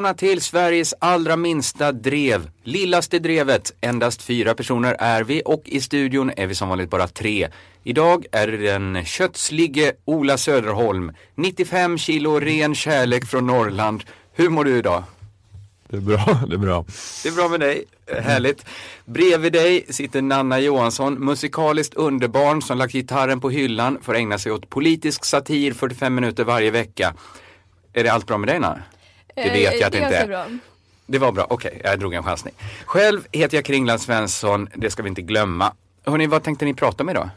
välkomna till Sveriges allra minsta drev. Lillaste drevet. Endast fyra personer är vi och i studion är vi som vanligt bara tre. Idag är det den köttslige Ola Söderholm. 95 kilo ren kärlek från Norrland. Hur mår du idag? Det är bra, det är bra. Det är bra med dig, härligt. Bredvid dig sitter Nanna Johansson, musikaliskt underbarn som lagt gitarren på hyllan för att ägna sig åt politisk satir 45 minuter varje vecka. Är det allt bra med dig Nanna? Det vet jag att det inte är. Det var bra, okej, okay, jag drog en chansning. Själv heter jag Kringland Svensson, det ska vi inte glömma. Hörni, vad tänkte ni prata om idag?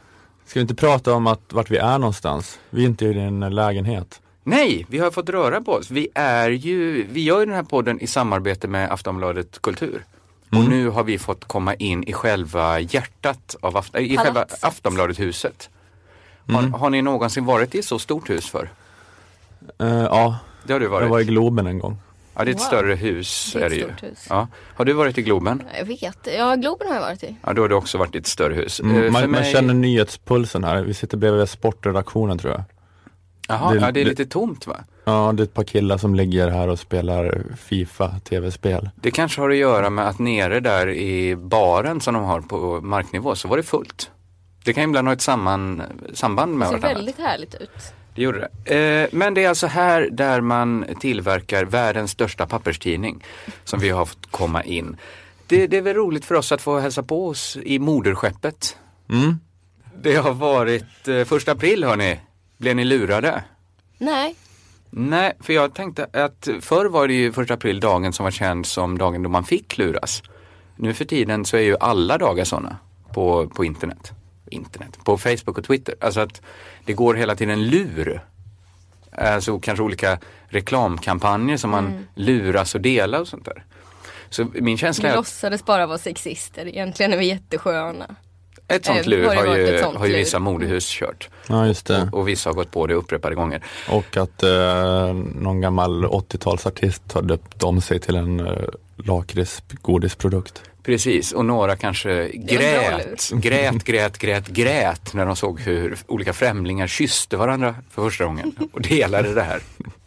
Ska vi inte prata om att, vart vi är någonstans? Vi är inte i din lägenhet. Nej, vi har fått röra på oss. Vi är ju, vi gör ju den här podden i samarbete med Aftonbladet Kultur. Mm. Och nu har vi fått komma in i själva hjärtat av Aft i själva Aftonbladet-huset. Mm. Har, har, ni någonsin varit i ett så stort hus för? Uh, ja, det har du varit. jag var i Globen en gång. Ja, det är ett wow. större hus. Det är, är det ju. Hus. Ja. Har du varit i Globen? Jag vet, ja Globen har jag varit i. Ja, då har du också varit i ett större hus. Mm, man, mig... man, känner nyhetspulsen här. Vi sitter bredvid sportredaktionen tror jag. Jaha, det, ja, det är lite tomt va? Ja, det är ett par killar som ligger här och spelar Fifa tv-spel. Det kanske har att göra med att nere där i baren som de har på marknivå så var det fullt. Det kan ibland ha ett samman, samband med varandra. Det ser väldigt härligt ut. Det gjorde det. Eh, men det är alltså här där man tillverkar världens största papperstidning som vi har fått komma in. Det, det är väl roligt för oss att få hälsa på oss i moderskeppet. Mm. Det har varit eh, första april hörni. Blev ni lurade? Nej. Nej, för jag tänkte att förr var det ju första april dagen som var känd som dagen då man fick luras. Nu för tiden så är ju alla dagar sådana på, på internet. Internet, på Facebook och Twitter. Alltså att det går hela tiden lur. Alltså kanske olika reklamkampanjer som man mm. luras och delar och sånt där. Så min känsla är att... Vi låtsades bara vara sexister, egentligen är vi jättesköna. Ett sånt lur har, har ju, har ju vissa modehus kört. Ja, just det. Och, och, vissa har gått på det upprepade gånger. Och att eh, någon gammal 80-talsartist har döpt om sig till en eh, lakritsgodisprodukt. Precis, och några kanske grät, grät, grät, grät, grät när de såg hur olika främlingar kysste varandra för första gången och delade det här.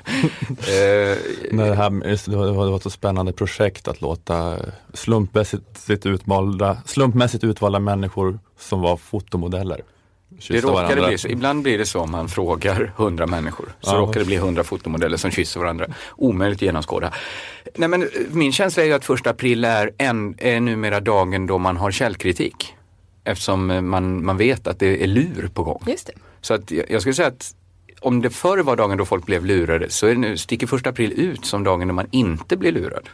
eh, det, här det var ett så spännande projekt att låta slumpmässigt utvalda, slumpmässigt utvalda människor som var fotomodeller det råkade bli så. Ibland blir det så om man frågar hundra människor. Så ja. råkar det bli hundra fotomodeller som kysser varandra. Omöjligt att genomskåda. Nej, men min känsla är ju att första april är, en, är numera dagen då man har källkritik. Eftersom man, man vet att det är lur på gång. Just det. Så att jag, jag skulle säga att om det förr var dagen då folk blev lurade så är det nu, sticker första april ut som dagen då man inte blir lurad.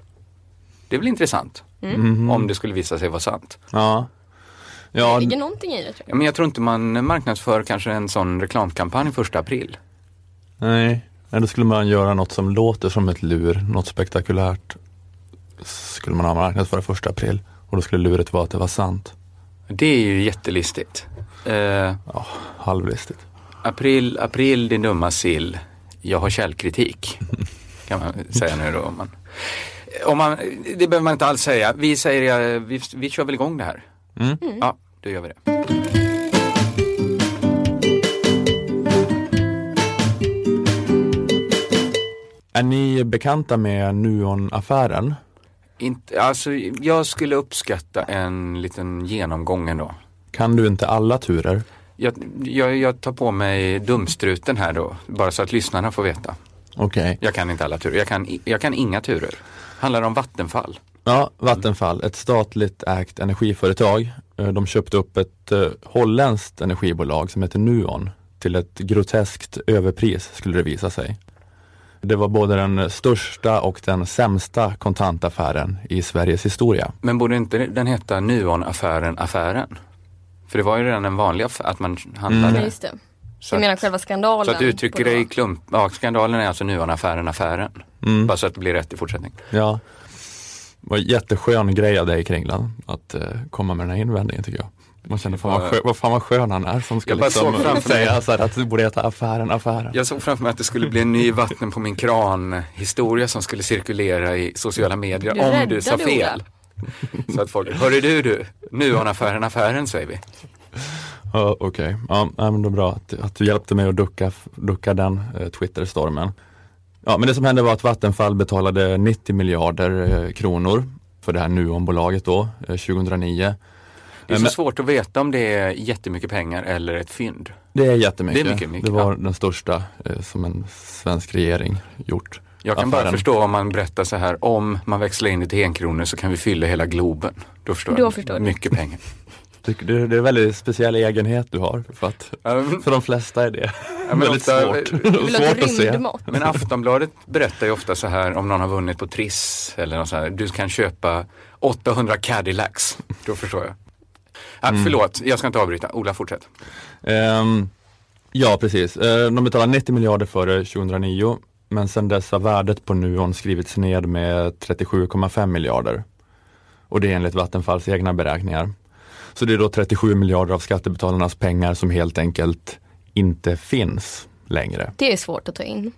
Det är väl intressant? Mm. Om det skulle visa sig vara sant. Ja. Ja, det ligger någonting i det. Tror jag. Ja, men jag tror inte man marknadsför kanske en sån reklamkampanj första april. Nej, då skulle man göra något som låter som ett lur, något spektakulärt. Skulle man ha marknadsföra första april och då skulle luret vara att det var sant. Det är ju jättelistigt. Uh, ja, halvlistigt. April, april din dumma sill. Jag har källkritik. kan man säga nu då. Om man, om man, det behöver man inte alls säga. Vi säger, vi, vi kör väl igång det här. Mm. Mm. Ja, då gör vi det. Är ni bekanta med Nuon-affären? Inte, alltså, jag skulle uppskatta en liten genomgång ändå. Kan du inte alla turer? Jag, jag, jag tar på mig dumstruten här då, bara så att lyssnarna får veta. Okej. Okay. Jag kan inte alla turer, jag kan, jag kan inga turer. Handlar om Vattenfall. Ja, Vattenfall, ett statligt ägt energiföretag. Eh, de köpte upp ett eh, holländskt energibolag som heter Nuon till ett groteskt överpris skulle det visa sig. Det var både den största och den sämsta kontantaffären i Sveriges historia. Men borde inte den heta Nuon-affären affären? För det var ju redan en vanlig affär, att man handlade. Mm. Just det. Så du menar själva skandalen? Så att du uttrycker det i klump, ja skandalen är alltså Nuon-affären affären. Mm. Bara så att det blir rätt i fortsättningen. Ja. Var en jätteskön grej av dig Kringland att uh, komma med den här invändningen tycker jag. Man känner fan vad, skön, vad fan vad skön han är som ska liksom säga så här, att det borde heta affären, affären. Jag såg framför mig att det skulle bli en ny vatten på min kran historia som skulle cirkulera i sociala medier du om du sa fel. så att folk, hörru du du, nu har affären affären säger vi. Ja, Okej, okay. ja, men det är bra att, att, du hjälpte mig att ducka, ducka den eh, Twitter-stormen. Ja, men det som hände var att Vattenfall betalade 90 miljarder eh, kronor för det här Nuon-bolaget då, 2009. Eh, det är så men, svårt att veta om det är jättemycket pengar eller ett fynd. Det är jättemycket. Det, är mycket, mycket, det var ja. den största eh, som en svensk regering gjort. Jag kan affären. bara förstå om man berättar så här, om man växlar in det till enkronor så kan vi fylla hela Globen. Då förstår Då jag. Förstår mycket pengar. Det, det är en väldigt speciell egenhet du har. För, att, för de flesta är det ja, väldigt ofta, svårt, svårt att se. Men Aftonbladet berättar ju ofta så här om någon har vunnit på Triss eller något så här, du kan köpa 800 Cadillacs. Då förstår jag. Ah, mm. Förlåt, jag ska inte avbryta. Ola, fortsätt. Um, ja, precis. Uh, de betalade 90 miljarder före 2009 men sedan dess har värdet på Nuon skrivits ned med 37,5 miljarder. Och det är enligt Vattenfalls egna beräkningar. Så det är då 37 miljarder av skattebetalarnas pengar som helt enkelt inte finns längre. Det är svårt att ta in.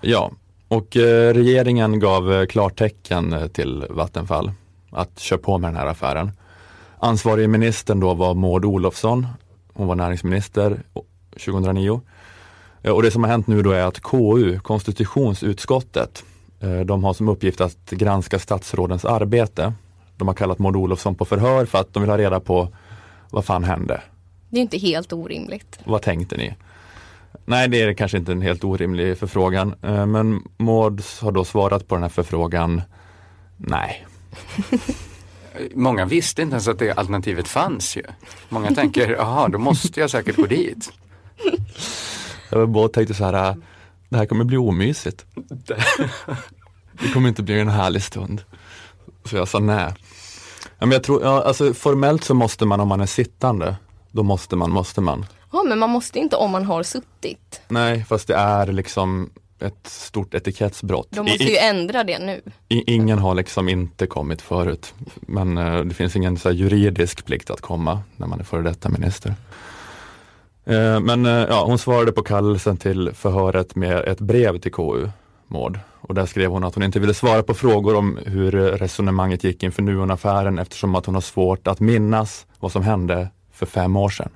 Ja, och eh, regeringen gav eh, klartecken eh, till Vattenfall att köra på med den här affären. Ansvarig ministern då var Maud Olofsson. Hon var näringsminister 2009. Och det som har hänt nu då är att KU, konstitutionsutskottet, de har som uppgift att granska statsrådens arbete de har kallat Maud Olofsson på förhör för att de vill ha reda på vad fan hände? Det är inte helt orimligt. Vad tänkte ni? Nej, det är kanske inte en helt orimlig förfrågan. Eh, men Maud har då svarat på den här förfrågan, nej. Många visste inte ens att det alternativet fanns ju. Många tänker, jaha, då måste jag säkert gå dit. Jag bara tänkte så här, det här kommer bli omysigt. Det kommer inte bli en härlig stund. Så jag sa nej. Ja, men jag tror, ja, alltså, formellt så måste man om man är sittande. Då måste man, måste man. Ja men man måste inte om man har suttit. Nej fast det är liksom ett stort etikettsbrott. De måste ju ändra det nu. ingen har liksom inte kommit förut. Men uh, det finns ingen så juridisk plikt att komma när man är före detta minister. Uh, men uh, ja, hon svarade på kallelsen till förhöret med ett brev till KU, Maud. Och där skrev hon att hon inte ville svara på frågor om hur resonemanget gick inför Nuon-affären eftersom att hon har svårt att minnas vad som hände för fem år sedan.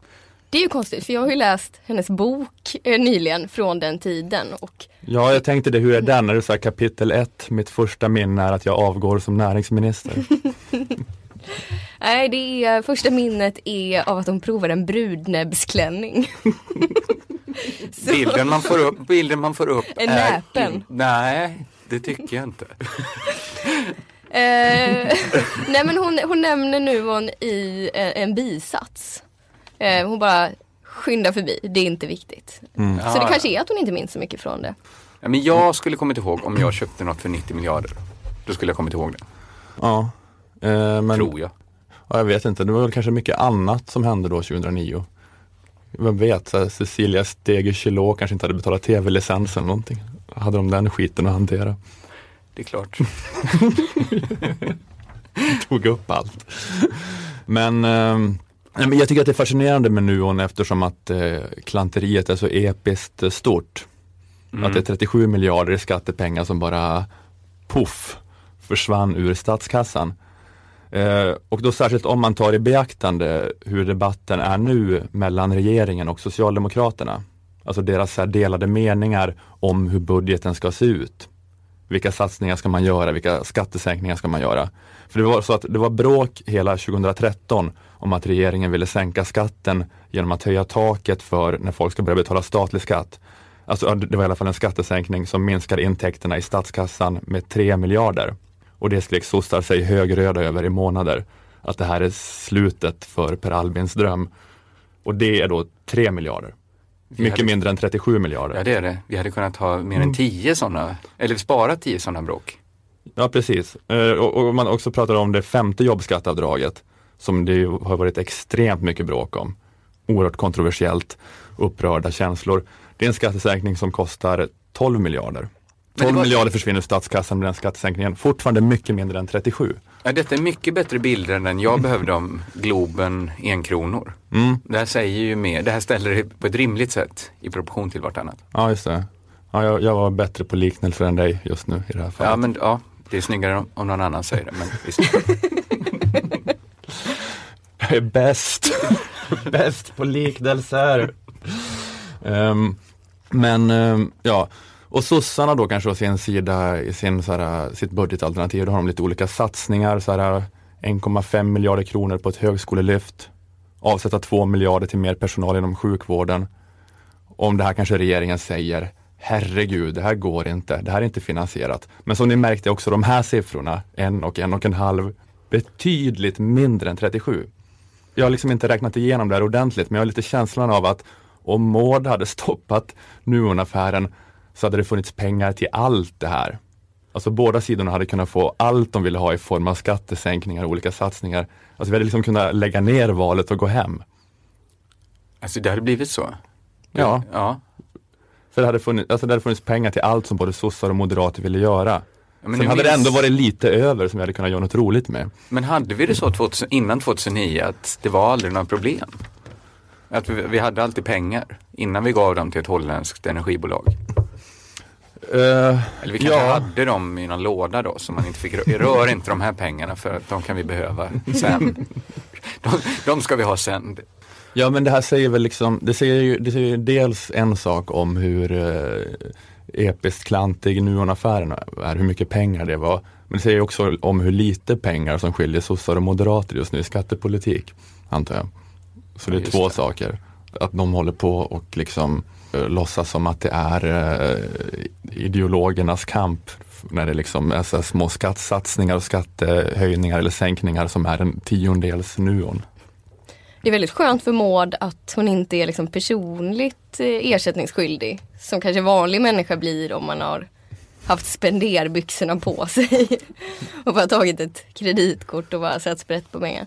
Det är ju konstigt för jag har ju läst hennes bok eh, nyligen från den tiden. Och... Ja, jag tänkte det, hur är den? Är det så här kapitel ett, mitt första minne är att jag avgår som näringsminister. Nej, det är, första minnet är av att hon provar en brudnäbbsklänning. bilden, man får upp, bilden man får upp är näpen. nej, det tycker jag inte. eh, nej men hon, hon nämner nu hon i en, en bisats. Eh, hon bara skyndar förbi, det är inte viktigt. Mm. Så det kanske är att hon inte minns så mycket från det. Ja, men jag skulle kommit ihåg om jag köpte något för 90 miljarder. Då skulle jag kommit ihåg det. Ja. Eh, men, Tror jag. Ja, jag vet inte, det var väl kanske mycket annat som hände då 2009. Vem vet, så här, Cecilia Steger kanske inte hade betalat tv-licens eller någonting. Hade de den skiten att hantera? Det är klart. Tog upp allt. Men, eh, men jag tycker att det är fascinerande med Nuon eftersom att eh, klanteriet är så episkt stort. Mm. Att det är 37 miljarder i skattepengar som bara poff försvann ur statskassan. Eh, och då särskilt om man tar i beaktande hur debatten är nu mellan regeringen och Socialdemokraterna. Alltså deras här, delade meningar om hur budgeten ska se ut. Vilka satsningar ska man göra? Vilka skattesänkningar ska man göra? För det var så att det var bråk hela 2013 om att regeringen ville sänka skatten genom att höja taket för när folk ska börja betala statlig skatt. Alltså det var i alla fall en skattesänkning som minskar intäkterna i statskassan med 3 miljarder. Och det skrek sossar sig högröda över i månader. Att det här är slutet för Per Albins dröm. Och det är då 3 miljarder. Vi Mycket hade... mindre än 37 miljarder. Ja det är det. Vi hade kunnat ha mer än 10 mm. sådana, eller spara 10 sådana bråk. Ja precis. Eh, och, man också pratar om det femte jobbskatteavdraget som det har varit extremt mycket bråk om. Oerhört kontroversiellt, upprörda känslor. Det är en skattesänkning som kostar 12 miljarder. 12 var... miljarder försvinner ur statskassan med den skattesänkningen. Fortfarande mycket mindre än 37. Ja, detta är mycket bättre bilder än den jag behövde om Globen enkronor. Mm. Det här säger ju mer, det här ställer det på ett rimligt sätt i proportion till vartannat. Ja, just det. Ja, jag, jag var bättre på liknelser än dig just nu i det här fallet. Ja, men ja, det är snyggare om, om någon annan säger det. Men visst. jag är bäst. bäst på liknelser. Um, men um, ja, och sossarna då kanske å sin sida i sin, så här, sitt budgetalternativ, då har de lite olika satsningar. Så här, 1,5 miljarder kronor på ett högskolelyft. Avsätta 2 miljarder till mer personal inom sjukvården. Om det här kanske regeringen säger, herregud, det här går inte, det här är inte finansierat. Men som ni märkte också de här siffrorna, en och en och en halv, betydligt mindre än 37. Jag har liksom inte räknat igenom det här ordentligt, men jag har lite känslan av att om Maud hade stoppat Nuonaffären, så hade det funnits pengar till allt det här. Alltså båda sidorna hade kunnat få allt de ville ha i form av skattesänkningar och olika satsningar. Alltså vi hade liksom kunnat lägga ner valet och gå hem. Alltså det hade blivit så? Ja. ja. För det hade, funnits, alltså det hade funnits pengar till allt som både sossar och moderater ville göra. Ja, men Sen hade det minns- ändå varit lite över som vi hade kunnat göra något roligt med. Men hade vi det så 2000, innan 2009 att det var aldrig några problem? Att vi, vi hade alltid pengar innan vi gav dem till ett holländskt energibolag? Eh, Eller vi kanske Ja. hade dem i någon låda då så man inte fick rö- rör inte de här pengarna för de kan vi behöva sen. De, de ska vi ha sen. Ja men det här säger väl liksom, det säger ju, det säger ju dels en sak om hur eh, episkt klantig Nuon-affären är, hur mycket pengar det var. Men det säger också om hur lite pengar som skiljer sossar och moderater just nu i skattepolitik, antar jag. Så det är två det. saker. Att de håller på och liksom Eh, låtsas som att det är eh, ideologernas kamp när det liksom är så små skattsatsningar och skattehöjningar eller sänkningar som är en tiondels Nuon. Det är väldigt skönt för Maud att hon inte är liksom personligt eh, ersättningsskyldig. Som kanske vanlig människa blir om man har haft spenderbyxorna på sig. och bara tagit ett kreditkort och bara satt sprätt på pengar.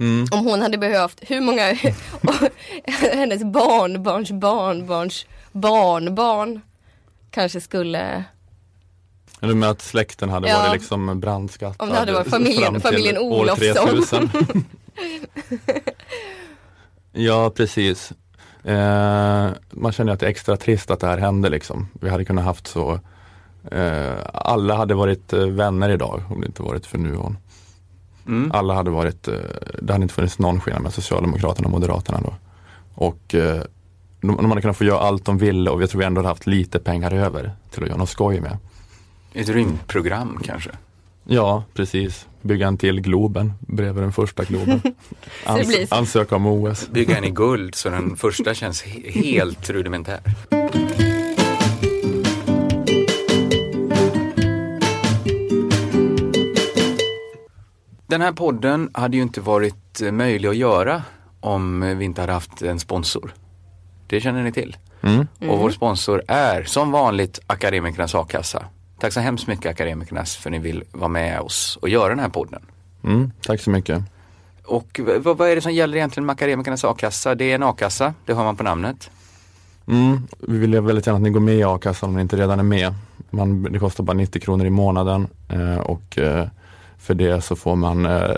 Mm. Om hon hade behövt, hur många, hennes barnbarns barnbarns barnbarn kanske skulle, Eller med att släkten hade Ja. varit liksom brandskattad. Om det hade varit familjen- familjen Olofsson. 3000. ja, precis. Eh, man känner att det är extra trist att det här hände liksom. Vi hade kunnat haft så eh, alla hade varit eh, vänner idag om det inte varit för Nuon. Mm. Alla hade varit, eh, det hade inte funnits någon skillnad med Socialdemokraterna och Moderaterna då. Och eh, de, de hade kunnat få göra allt de ville och jag tror vi ändå hade haft lite pengar över till att göra något skoj med. Ett rymdprogram kanske? Ja, precis. Bygga en till Globen bredvid den första Globen. Ans- ansöka om OS. Bygga en i guld så den första känns he- helt rudimentär. Den här podden hade ju inte varit eh, möjlig att göra om vi inte hade haft en sponsor. Det känner ni till. Mm. Och vår sponsor är som vanligt Akademikernas a-kassa. Tack så hemskt mycket Akademikernas för att ni vill vara med oss och göra den här podden. Mm, tack så mycket. Och vad, vad är det som gäller egentligen med Akademikernas a-kassa? Det är en a-kassa, det har man på namnet. Mm, vi vill väldigt gärna att ni går med i a-kassan om ni inte redan är med. Man, det kostar bara 90 kronor i månaden eh, och eh, för det så får man eh,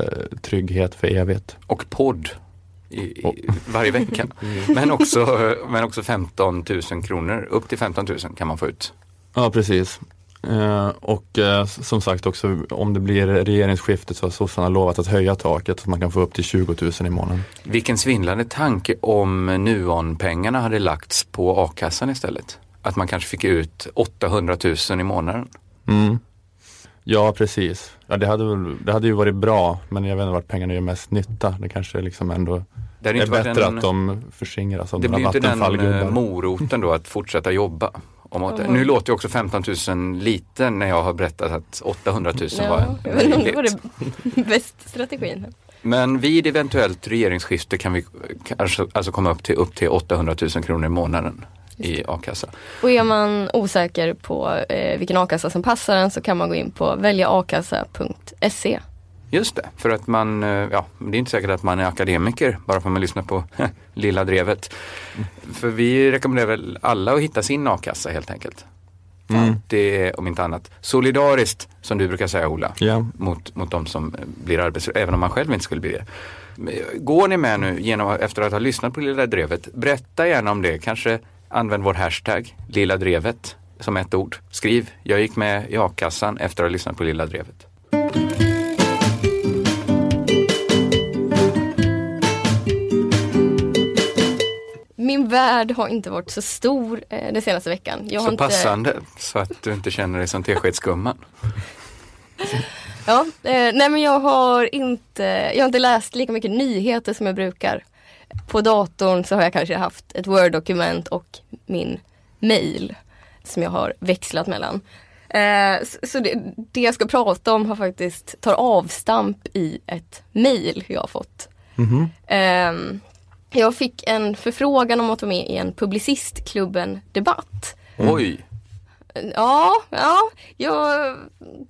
trygghet för evigt. Och podd i, i, varje vecka. Men också, men också 15 000 kronor, upp till 15 000 kan man få ut. Ja, precis. Eh, och eh, som sagt också om det blir regeringsskifte så har sossarna lovat att höja taket så man kan få upp till 20 000 i månaden. Vilken svindlande tanke om Nuon-pengarna hade lagts på a-kassan istället. Att man kanske fick ut 800 000 i månaden. Mm. Ja, precis. Ja, det, hade, väl- det hade ju varit bra, men jag vet inte vart pengarna gör mest nytta. Det kanske liksom ändå Det är bättre en- att de förskingras av Det blir ju inte den eh, vattenfallgubbar. moroten då att fortsätta jobba. Mm. Nu låter ju också 15 000 lite när jag har berättat att 800 000 ja, var om det var det bäst strategin. Men vid eventuellt regeringsskifte kan vi kanske alltså komma upp till, upp till 800 000 kronor i månaden i a-kassa. Och är man osäker på eh, vilken a-kassa som passar en så kan man gå in på väljaakassa.se. Just det, för att man, eh, ja, det är inte säkert att man är akademiker bara för att man lyssnar på Lilla Drevet. För vi rekommenderar väl alla att hitta sin a-kassa helt enkelt. Mm. Det är om inte annat solidariskt, som du brukar säga Ola, Ja, mot, mot de som eh, blir arbetslösa, även om man själv inte skulle bli det. Eh, Går ni med nu genom, efter att ha lyssnat på Lilla Drevet, berätta gärna om det. Kanske använd vår hashtag, Lilla Drevet, som ett ord. Skriv, jag gick med i a-kassan efter att ha lyssnat på Lilla Drevet. Min värld har inte varit så stor eh, den senaste veckan. Jag Så inte, passande så att du inte känner dig som teskedsgumman. Ja, eh, nej men jag har inte, jag har inte läst lika mycket nyheter som jag brukar. På datorn så har jag kanske haft ett Word-dokument och min mail som jag har växlat mellan. Eh, så så det, det jag ska prata om har faktiskt tar avstamp i ett mail jag har fått. Mhm. Ehm, jag fick en förfrågan om att vara med i en Publicistklubben-debatt. Oj, Ja, ja, jag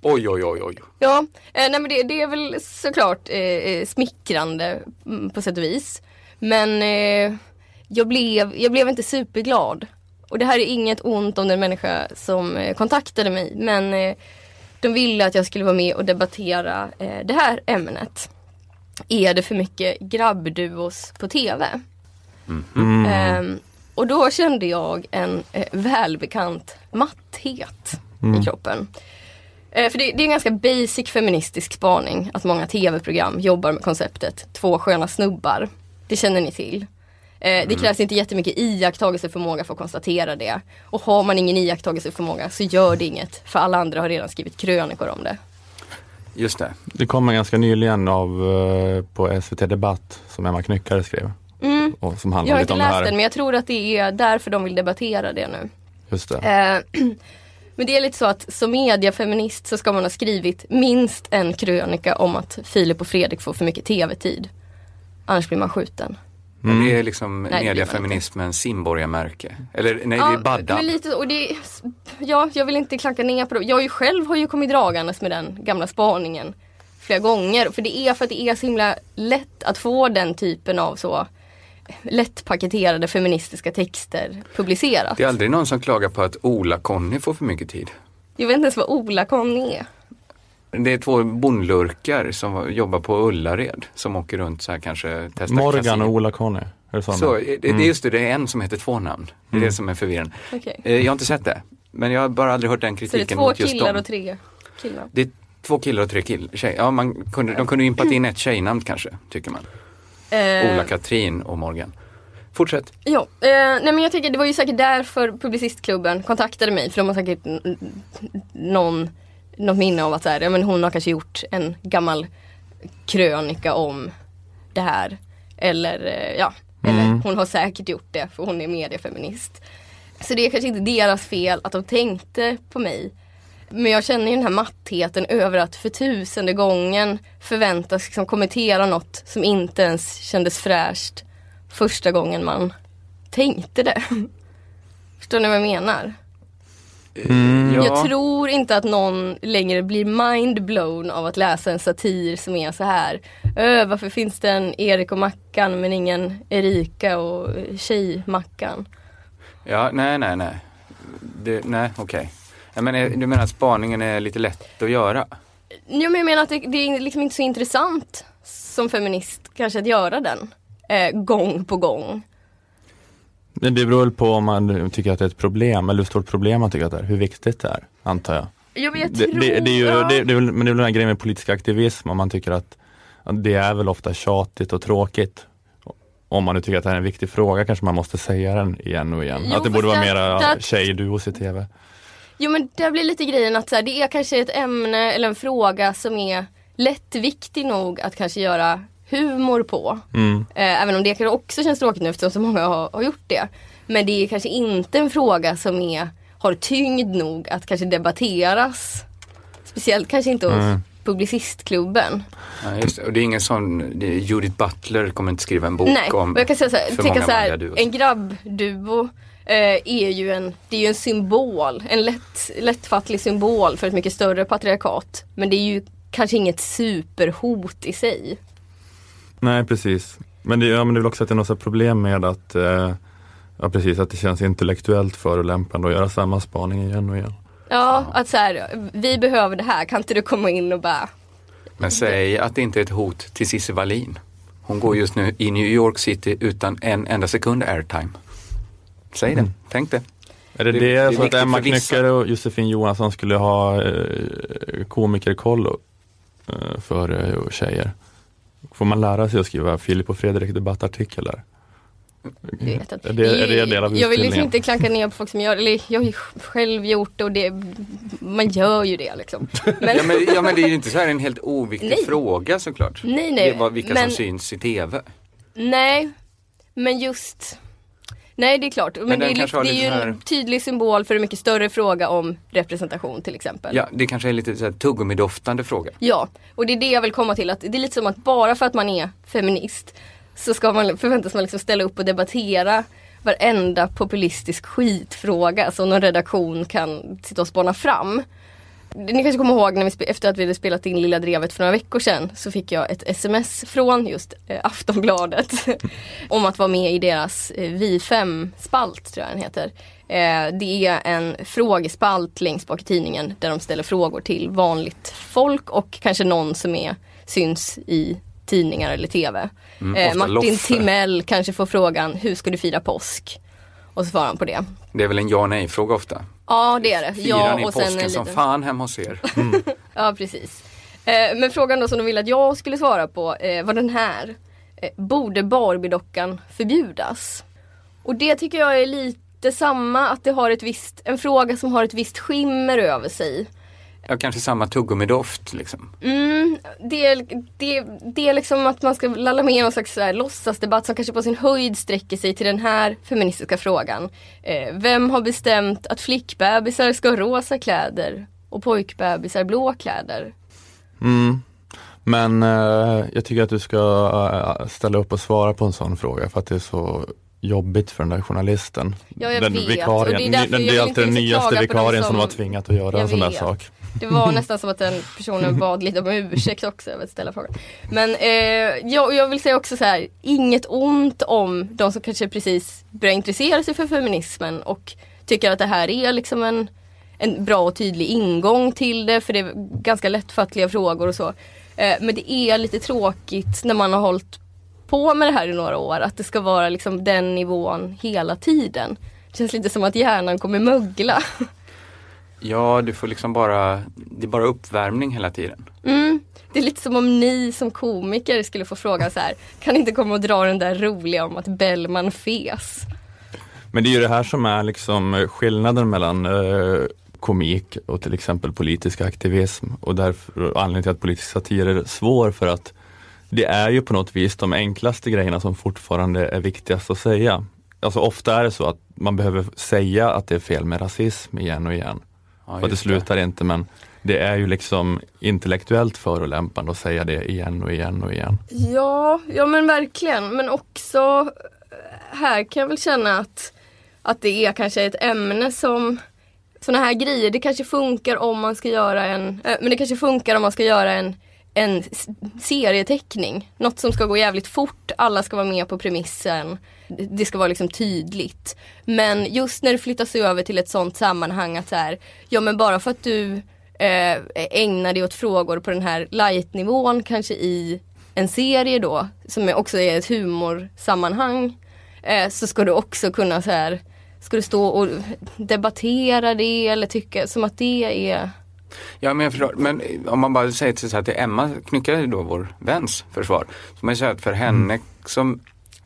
oj, oj, oj, oj. Ja, eh, nej men det, det är väl såklart eh, eh, smickrande mm, på sätt och vis. Men eh, jag, blev, jag blev inte superglad. Och det här är inget ont om den människa som eh, kontaktade mig. Men eh, de ville att jag skulle vara med och debattera eh, det här ämnet. Är det för mycket grabbduos på TV? Mm. Ehm, och då kände jag en välbekant matthet i kroppen. Eh, för det, det är en ganska basic feministisk spaning att många tv-program jobbar med konceptet två sköna snubbar. Det känner ni till. Eh, det krävs inte jättemycket iakttagelseförmåga för att konstatera det. Och har man ingen iakttagelseförmåga så gör det inget för alla andra har redan skrivit krönikor om det. Just det. Det kom en ganska nyligen av eh, på SVT Debatt som Emma Knyckare skrev. Mm. Och som Jag handlar har lite inte om det läst här. den men jag tror att det är därför de vill debattera det nu. Just det. Eh, men det är lite så att som mediafeminist så ska man ha skrivit minst en krönika om att Filip och Fredrik får för mycket tv-tid. Annars blir man skjuten. Men Det är liksom blir man mediafeminismens simborgarmärke. Eller nej, det är Ja, Badda. men lite, och det, ja, jag vill inte klanka ner på det. Jag ju själv har ju kommit dragandes med den gamla spaningen flera gånger. För det är för att det är så himla lätt att få den typen av så lättpaketerade feministiska texter publicerat. Det är aldrig någon som klagar på att Ola-Conny får för mycket tid. Jag vet inte ens vad Ola-Conny är. Det är två bondlurkar som jobbar på Ullared som åker runt så här kanske testar Morgan kasino. och Ola Conny. Är det sådana? Så, det, det är just det, det är en som heter två namn. Det är det som är förvirrande. Okej. Eh, Jag har inte sett det, men jag har bara aldrig hört den Så det är kritiken två mot just killar dem. och tre killar. Det är två killar och tre kill tjej. Ja, man kunde, de kunde impat in ett tjejnamn kanske, tycker man. Eh, Ola-Katrin och Morgan. Fortsätt. Ja, eh, nej men jag tänker det var ju säkert därför Publicistklubben kontaktade mig för de har säkert någon, något minne av att så här, ja, men hon har kanske gjort en gammal krönika om det här. Eller eh, ja, eller hon har säkert gjort det för hon är mediefeminist. Så det är kanske inte deras fel att de tänkte på mig. Men jag känner ju den här mattheten över att för tusende gången förväntas liksom kommentera något som inte ens kändes fräscht första gången man tänkte det. Förstår ni vad jag menar? Mm. Ja, Jag tror inte att någon längre blir mindblown av att läsa en satir som är så här. Ö, varför finns det en Erik och Mackan men ingen Erika och Tjej-Mackan? ja nej, nej, nej. Det, nej, okej. Jag menar, du menar att spaningen är lite lätt att göra? Ja, men jag menar att det, det är liksom inte så intressant som feminist kanske att göra den eh, gång på gång. Men Det beror väl på om man tycker att det är ett problem eller hur stort problem man tycker att det är. Hur viktigt det är, antar jag. Jo, men jag Det, tror... det, det är ju, ja. det, det men det är väl den här grejen med politisk aktivism om man tycker att, att det är väl ofta tjatigt och tråkigt. Om man nu tycker att det här är en viktig fråga kanske man måste säga den igen och igen. Jo, att det borde vara mera där- tjejduos i TV. Jo men det blir lite grejen att så här, det är kanske ett ämne eller en fråga som är lättviktig nog att kanske göra humor på. Mm. Eh, även om det kanske också känns tråkigt nu eftersom så många har, har gjort det. Men det är kanske inte en fråga som är, har tyngd nog att kanske debatteras. Speciellt kanske inte hos Mm. Publicistklubben. Ja, just det. Och det är ingen sån, det Judith Butler kommer inte skriva en bok Nej, om och jag kan säga så här, för tänka så här, en grabbduo eh, är ju en, det är ju en symbol, en lätt, lättfattlig symbol för ett mycket större patriarkat. Men det är ju kanske inget superhot i sig. Nej precis. Men det, ja, men det är väl också att det är något problem med att eh, Ja precis, att det känns intellektuellt förolämpande att göra samma spaning igen och igen. Ja, att så här, vi behöver det här, kan inte du komma in och bara Men säg att det inte är ett hot till Cissi Wallin. Hon går just nu i New York City utan en enda sekund airtime. Säg det, tänk det. Är det Det- det, det är så att Emma. Knyckare och Josefin Johansson skulle ha eh, komikerkollo eh, för eh, tjejer? Får man lära sig att skriva Filip och Fredrik debattartiklar? Vet att, Är det- är det en del av jag vill liksom inte klanka ner på folk som gör eller jag har ju själv gjort det och det, man gör ju det liksom. Men, Ja men, ja men det är ju inte så här en helt oviktig Nej. fråga såklart. nej nej. Det var vilka men, som syns i TV. Nej, men just Nej det är klart, men, den det, är, kanske li- har det är lite ju här- en tydlig symbol för en mycket större fråga om representation till exempel. Ja, det kanske är lite så här tuggummidoftande fråga. Ja, och det är det jag vill komma till. Att det är lite som att bara för att man är feminist så ska man förväntas man liksom ställa upp och debattera varenda populistisk skitfråga som någon redaktion kan sitta och spåna fram. Ni kanske kommer ihåg när vi, efter att vi hade spelat in Lilla Drevet för några veckor sedan så fick jag ett sms från just eh, Aftonbladet om att vara med i deras eh, Vi 5-spalt tror jag den heter. Eh, det är en frågespalt längst bak i tidningen där de ställer frågor till vanligt folk och kanske någon som är, syns i tidningar eller TV. Mm, eh, Martin. Timell kanske får frågan Hur ska du fira påsk? Och så svarar han på det. Det är väl en ja nej fråga ofta. Ja det är det. Firar Ja, ni och påsken en som liten... fan hemma hos er? Ja precis. Eh, men frågan då som de ville att jag skulle svara på eh, var den här. Eh, borde Barbie-dockan förbjudas? Och det tycker jag är lite samma, att det har ett visst, en fråga som har ett visst skimmer över sig. Ja, kanske samma tuggummidoft liksom. Mm, det, är, det, det är liksom att man ska lalla med i någon slags så här låtsasdebatt som kanske på sin höjd sträcker sig till den här feministiska frågan. Eh, vem har bestämt att flickbebisar ska ha rosa kläder och pojkbebisar blå kläder? Mm. Men eh, jag tycker att du ska eh, ställa upp och svara på en sån fråga för att det är så jobbigt för den där journalisten. Ja, jag den vet. vikarien. Och det är därför den, jag det är alltid den nyaste vikarien som som- har tvingat att göra Jag en sån där sak. Det var nästan som att den personen bad lite om ursäkt också över att ställa frågan. Men eh, jag, jag vill säga också så här, inget ont om de som kanske precis börjar intressera sig för feminismen och tycker att det här är liksom en, en bra och tydlig ingång till det för det är ganska lättfattliga frågor och så. Eh, men det är lite tråkigt när man har hållit på med det här i några år att det ska vara liksom den nivån hela tiden. Det känns lite som att hjärnan kommer mögla. Ja, du får liksom bara, det är bara uppvärmning hela tiden. Mm. Det är lite som om ni som komiker skulle få frågan så här. Kan inte komma och dra den där roliga om att Bellman fes? Men det är ju det här som är liksom eh, skillnaden mellan eh, komik och till exempel politisk aktivism och därför och anledningen till att politisk satir är svår för att det är ju på något vis de enklaste grejerna som fortfarande är viktigast att säga. Alltså ofta är det så att man behöver säga att det är fel med rasism igen och igen. Ja, för att det slutar inte men det är ju liksom intellektuellt förolämpande att säga det igen och igen och igen. Ja, ja men verkligen. Men också eh, här kan jag väl känna att, att det är kanske ett ämne som sådana här grejer, det kanske funkar om man ska göra en, eh, men det kanske funkar om man ska göra en, en serieteckning. Något som ska gå jävligt fort, alla ska vara med på premissen. Det- ska vara liksom tydligt. Men just när det flyttas över till ett sånt sammanhang att så här, ja men bara för att du eh, ägnar dig åt frågor på den här light-nivån kanske i en serie då, som också är ett humorsammanhang, eh, så ska du också kunna så här, ska du stå och debattera det eller tycka som att det är Ja men jag förstår, men om man bara säger till, så här, till Emma Knyckare då, vår väns försvar. Så man säga att för henne som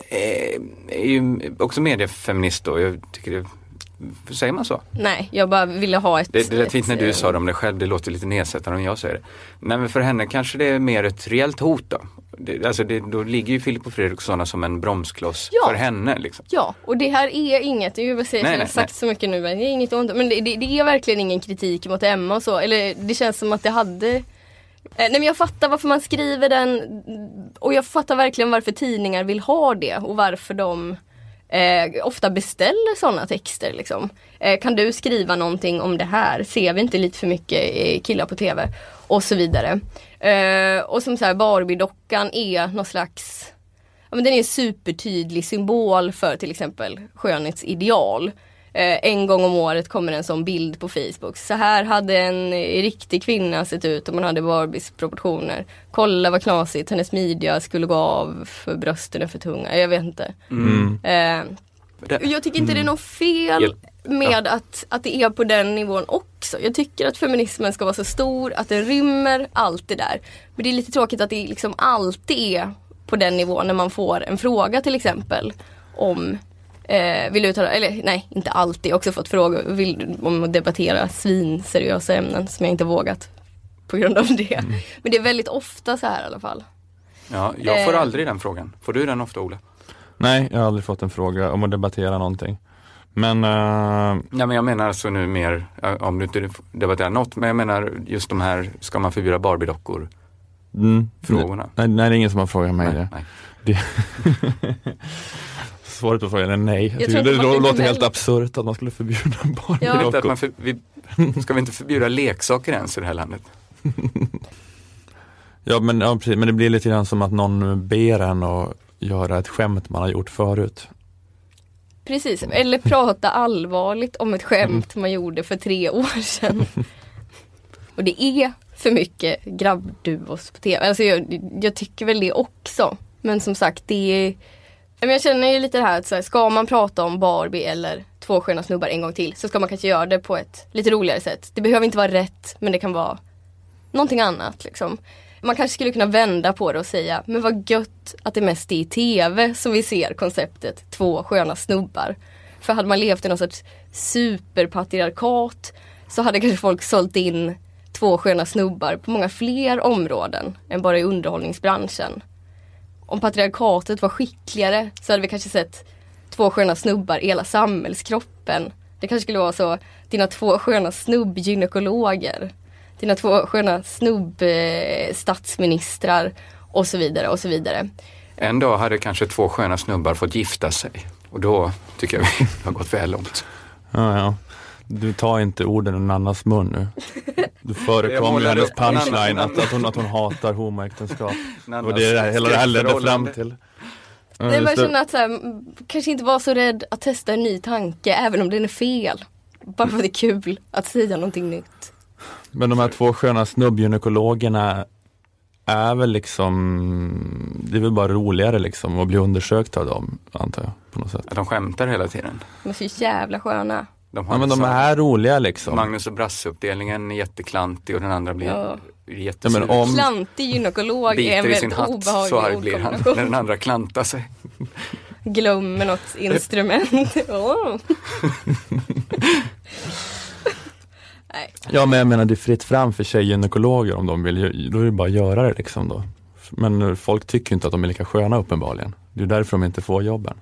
eh, är ju också mediefeminist då, jag tycker det, säger man så? Nej, jag bara ville ha ett... Det, det lät fint när du eh, sa det om dig själv, det låter lite nedsättande om jag säger det. Nej men för henne kanske det är mer ett reellt hot då. Det, alltså det, då ligger ju Filip och Fredrik och sådana som en bromskloss Ja. för henne. Liksom. Ja, och det här är inget, det är ju vad jag har sagt nej. så mycket nu men det är inget ont men det, det, det är verkligen ingen kritik mot Emma och så, eller det känns som att det hade eh, Nej men jag fattar varför man skriver den och jag fattar verkligen varför tidningar vill ha det och varför de eh, ofta beställer sådana texter liksom. Eh, kan du skriva någonting om det här? Ser vi inte lite för mycket killar på TV? Och så vidare. Eh, och som så här Barbie-dockan är någon slags ja, men den är en supertydlig symbol för till exempel skönhetsideal. Eh, en gång om året kommer en sån bild på Facebook. Så här hade en eh, riktig kvinna sett ut om man hade Barbies proportioner. Kolla vad knasigt, hennes midja skulle gå av för brösten är för tunga. Jag vet inte. Mm. Eh, jag tycker inte det är något fel med att, att det är på den nivån också. Jag tycker att feminismen ska vara så stor att den rymmer allt det där. Men det är lite tråkigt att det liksom alltid är på den nivån när man får en fråga till exempel. om eh, vill uttala, eller nej inte alltid, också fått frågor vill, om att debattera svinseriösa ämnen som jag inte vågat på grund av det. Mm. Men det är väldigt ofta så här i alla fall. Ja, jag får eh. aldrig den frågan. Får du den ofta Ola? Nej, jag har aldrig fått en fråga om att debattera någonting. Men... Uh... Ja, men jag menar alltså nu mer, om du inte debatterar något, men jag menar just de här, ska man förbjuda Barbie-dockor? Mm. Frågorna. Nej, nej, det är ingen som har frågat mig nej, det. Nej. det... Svaret på frågan är nej. Jag jag det låter helt absurt att man skulle förbjuda Barbie-dockor. Ja. För, vi, ska vi inte förbjuda leksaker ens i det här landet? ja, men, ja, precis, men det blir lite grann som att någon ber en att göra ett skämt man har gjort förut. Precis, eller prata allvarligt om ett skämt man gjorde för tre år sedan. Och det är för mycket grabbduos på tv. Alltså jag, jag, tycker väl det också. Men som sagt, det är... Jag känner ju lite det här att så här, ska man prata om Barbie eller Två sköna snubbar en gång till så ska man kanske göra det på ett lite roligare sätt. Det behöver inte vara rätt men det kan vara någonting annat liksom. Man kanske skulle kunna vända på det och säga, men vad gött att det mest är i TV som vi ser konceptet två sköna snubbar. För hade man levt i någon sorts superpatriarkat så hade kanske folk sålt in två sköna snubbar på många fler områden än bara i underhållningsbranschen. Om patriarkatet var skickligare så hade vi kanske sett två sköna snubbar i hela samhällskroppen. Det kanske skulle vara så, dina två sköna snubbgynekologer dina två sköna snubb-statsministrar och så vidare och så vidare. En dag hade kanske två sköna snubbar fått gifta sig och då tycker jag vi har gått väl långt. Ja, ja. Du tar inte orden ur Nannas mun nu. Du förekom ju hennes punchline att, att, hon, att hon hatar homoäktenskap. Och det är det hela det här ledde fram till. Nej, jag känner att så här, kanske inte vara så rädd att testa en ny tanke även om den är fel. Bara för att det är kul att säga någonting nytt. Men de här två sköna snubbgynekologerna är väl liksom, det är väl bara roligare liksom att bli undersökt av dem, antar jag. på något sätt. de skämtar hela tiden. De är så jävla sköna. De ja, men de är roliga liksom. Magnus och Brasse-uppdelningen är jätteklantig och den andra blir ja. jättesur. Ja, om... Klantig gynekolog är en väldigt hatt, obehaglig så arg blir han när den andra klantar sig. Glömmer något instrument. oh. Nej. Ja men jag menar det är fritt fram för tjejgynekologer om de vill, då är det bara att göra det liksom då. Men folk tycker inte att de är lika sköna uppenbarligen. Det är därför de inte får jobben.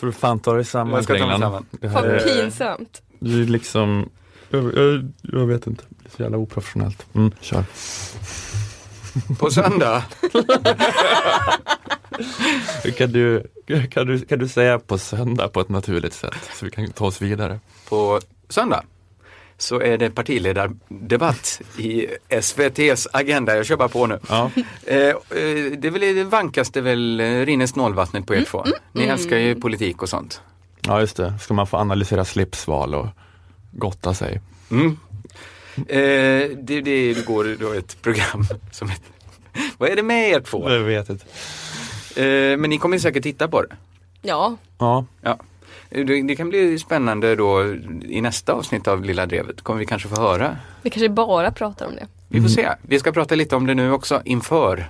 Får du fan ta dig samman Kringlan. Vad pinsamt. Det är liksom, jag, jag, jag, vet inte, det är så jävla oprofessionellt. Mm, kör. På söndag. kan, du, kan, du, kan du säga på söndag på ett naturligt sätt så vi kan ta oss vidare? På söndag så är det partiledardebatt i SVTs agenda. Jag kör bara på nu. Ja. Eh, eh, det, väl, det vankaste väl eh, rinner snålvattnet på er två. Mm, mm, Ni mm. älskar ju politik och sånt. Ja just det, ska man få analysera slipsval och gotta sig. Mm. Eh, det, det går då ett program som heter Vad är det med er två? Jag vet inte. Eh, men ni kommer säkert titta på det? Ja. Ja. ja. Det, det, kan bli spännande då i nästa avsnitt av Lilla Drevet. Kommer vi kanske få höra? Vi kanske bara pratar om det. Vi får se. Vi ska prata lite om det nu också inför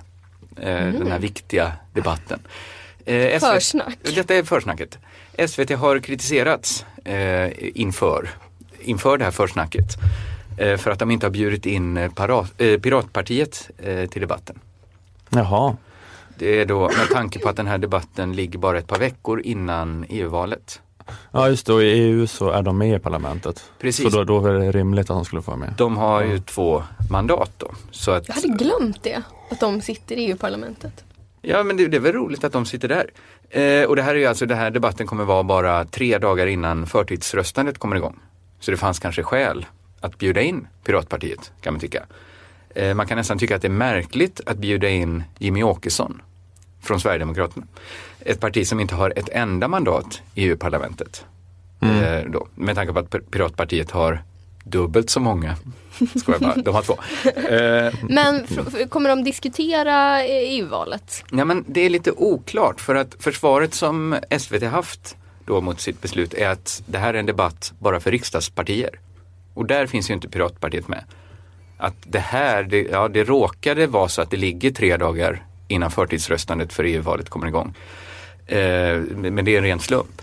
eh, mm. den här viktiga debatten. Eh, Försnack. Detta är försnacket. SVT har kritiserats eh, inför, inför det här försnacket. Eh, för att de inte har bjudit in eh, parat, eh, Piratpartiet till debatten. Jaha. Det är då med tanke på att den här debatten ligger bara ett par veckor innan EU-valet. Ja just det, och i EU så är de med i parlamentet. Precis. Så då, då är det rimligt att de skulle få vara med. De har ju två mandat då. Så att, Jag hade glömt det, att de sitter i EU-parlamentet. Ja men det, det, är väl roligt att de sitter där. Eh, och det här är ju alltså, den här debatten kommer vara bara tre dagar innan förtidsröstandet kommer igång. Så det fanns kanske skäl att bjuda in Piratpartiet kan man tycka. Eh, man kan nästan tycka att det är märkligt att bjuda in Jimmy Åkesson från Sverigedemokraterna. Ett parti som inte har ett enda mandat i EU-parlamentet. Mm. Eh, då, med tanke på att Piratpartiet har dubbelt så många. Ska jag bara, de har två. Eh, men kommer de diskutera EU-valet? Ja men det är lite oklart för att försvaret som SVT haft då mot sitt beslut är att det här är en debatt bara för riksdagspartier. Och där finns ju inte Piratpartiet med. Att det här, det, ja det råkade vara så att det ligger tre dagar innan förtidsröstandet för EU-valet kommer igång. Eh, men det är en ren slump.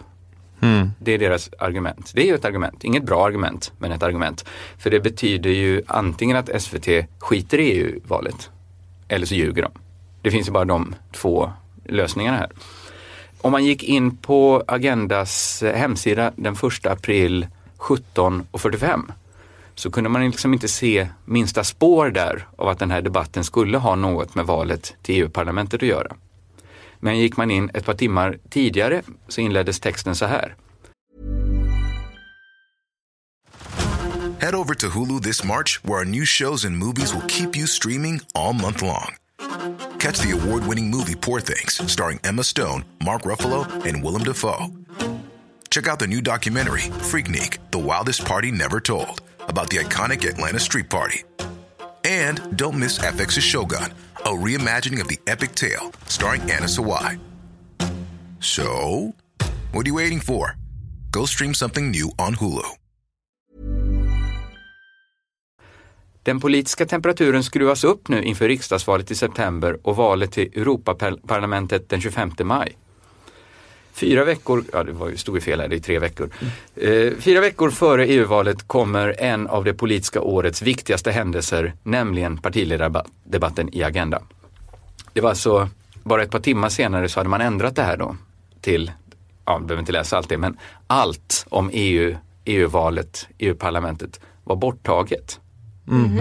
Mm. Det är deras argument. Det är ju ett argument, inget bra argument, men ett argument. För det betyder ju antingen att SVT skiter i EU-valet eller så ljuger de. Det finns ju bara de två lösningarna här. Om man gick in på Agendas hemsida den 1 april 17.45 så kunde man liksom inte se minsta spår där av att den här debatten skulle ha något med valet till EU-parlamentet att göra. Men gick man in ett par timmar tidigare så inleddes texten så här. Head over to Hulu this March, where our new shows and movies will keep you streaming all month long. Catch the award winning movie Poor Things, starring Emma Stone, Mark Ruffalo, and Willem Dafoe. Check out the new documentary, Freaknik The Wildest Party Never Told, about the iconic Atlanta Street Party. And don't miss FX's Shogun, a reimagining of the epic tale, starring Anna Sawai. So, what are you waiting for? Go stream something new on Hulu. Den politiska temperaturen skruvas upp nu inför riksdagsvalet i september och valet till Europaparlamentet den 25 maj. Fyra veckor, ja det var stod ju fel här, det är tre veckor. Eh, fyra veckor före EU-valet kommer en av det politiska årets viktigaste händelser, nämligen partiledardebatten i Agenda. Det var alltså bara ett par timmar senare så hade man ändrat det här då till, ja, jag behöver inte läsa allt det, men allt om EU, EU-valet, EU-parlamentet var borttaget.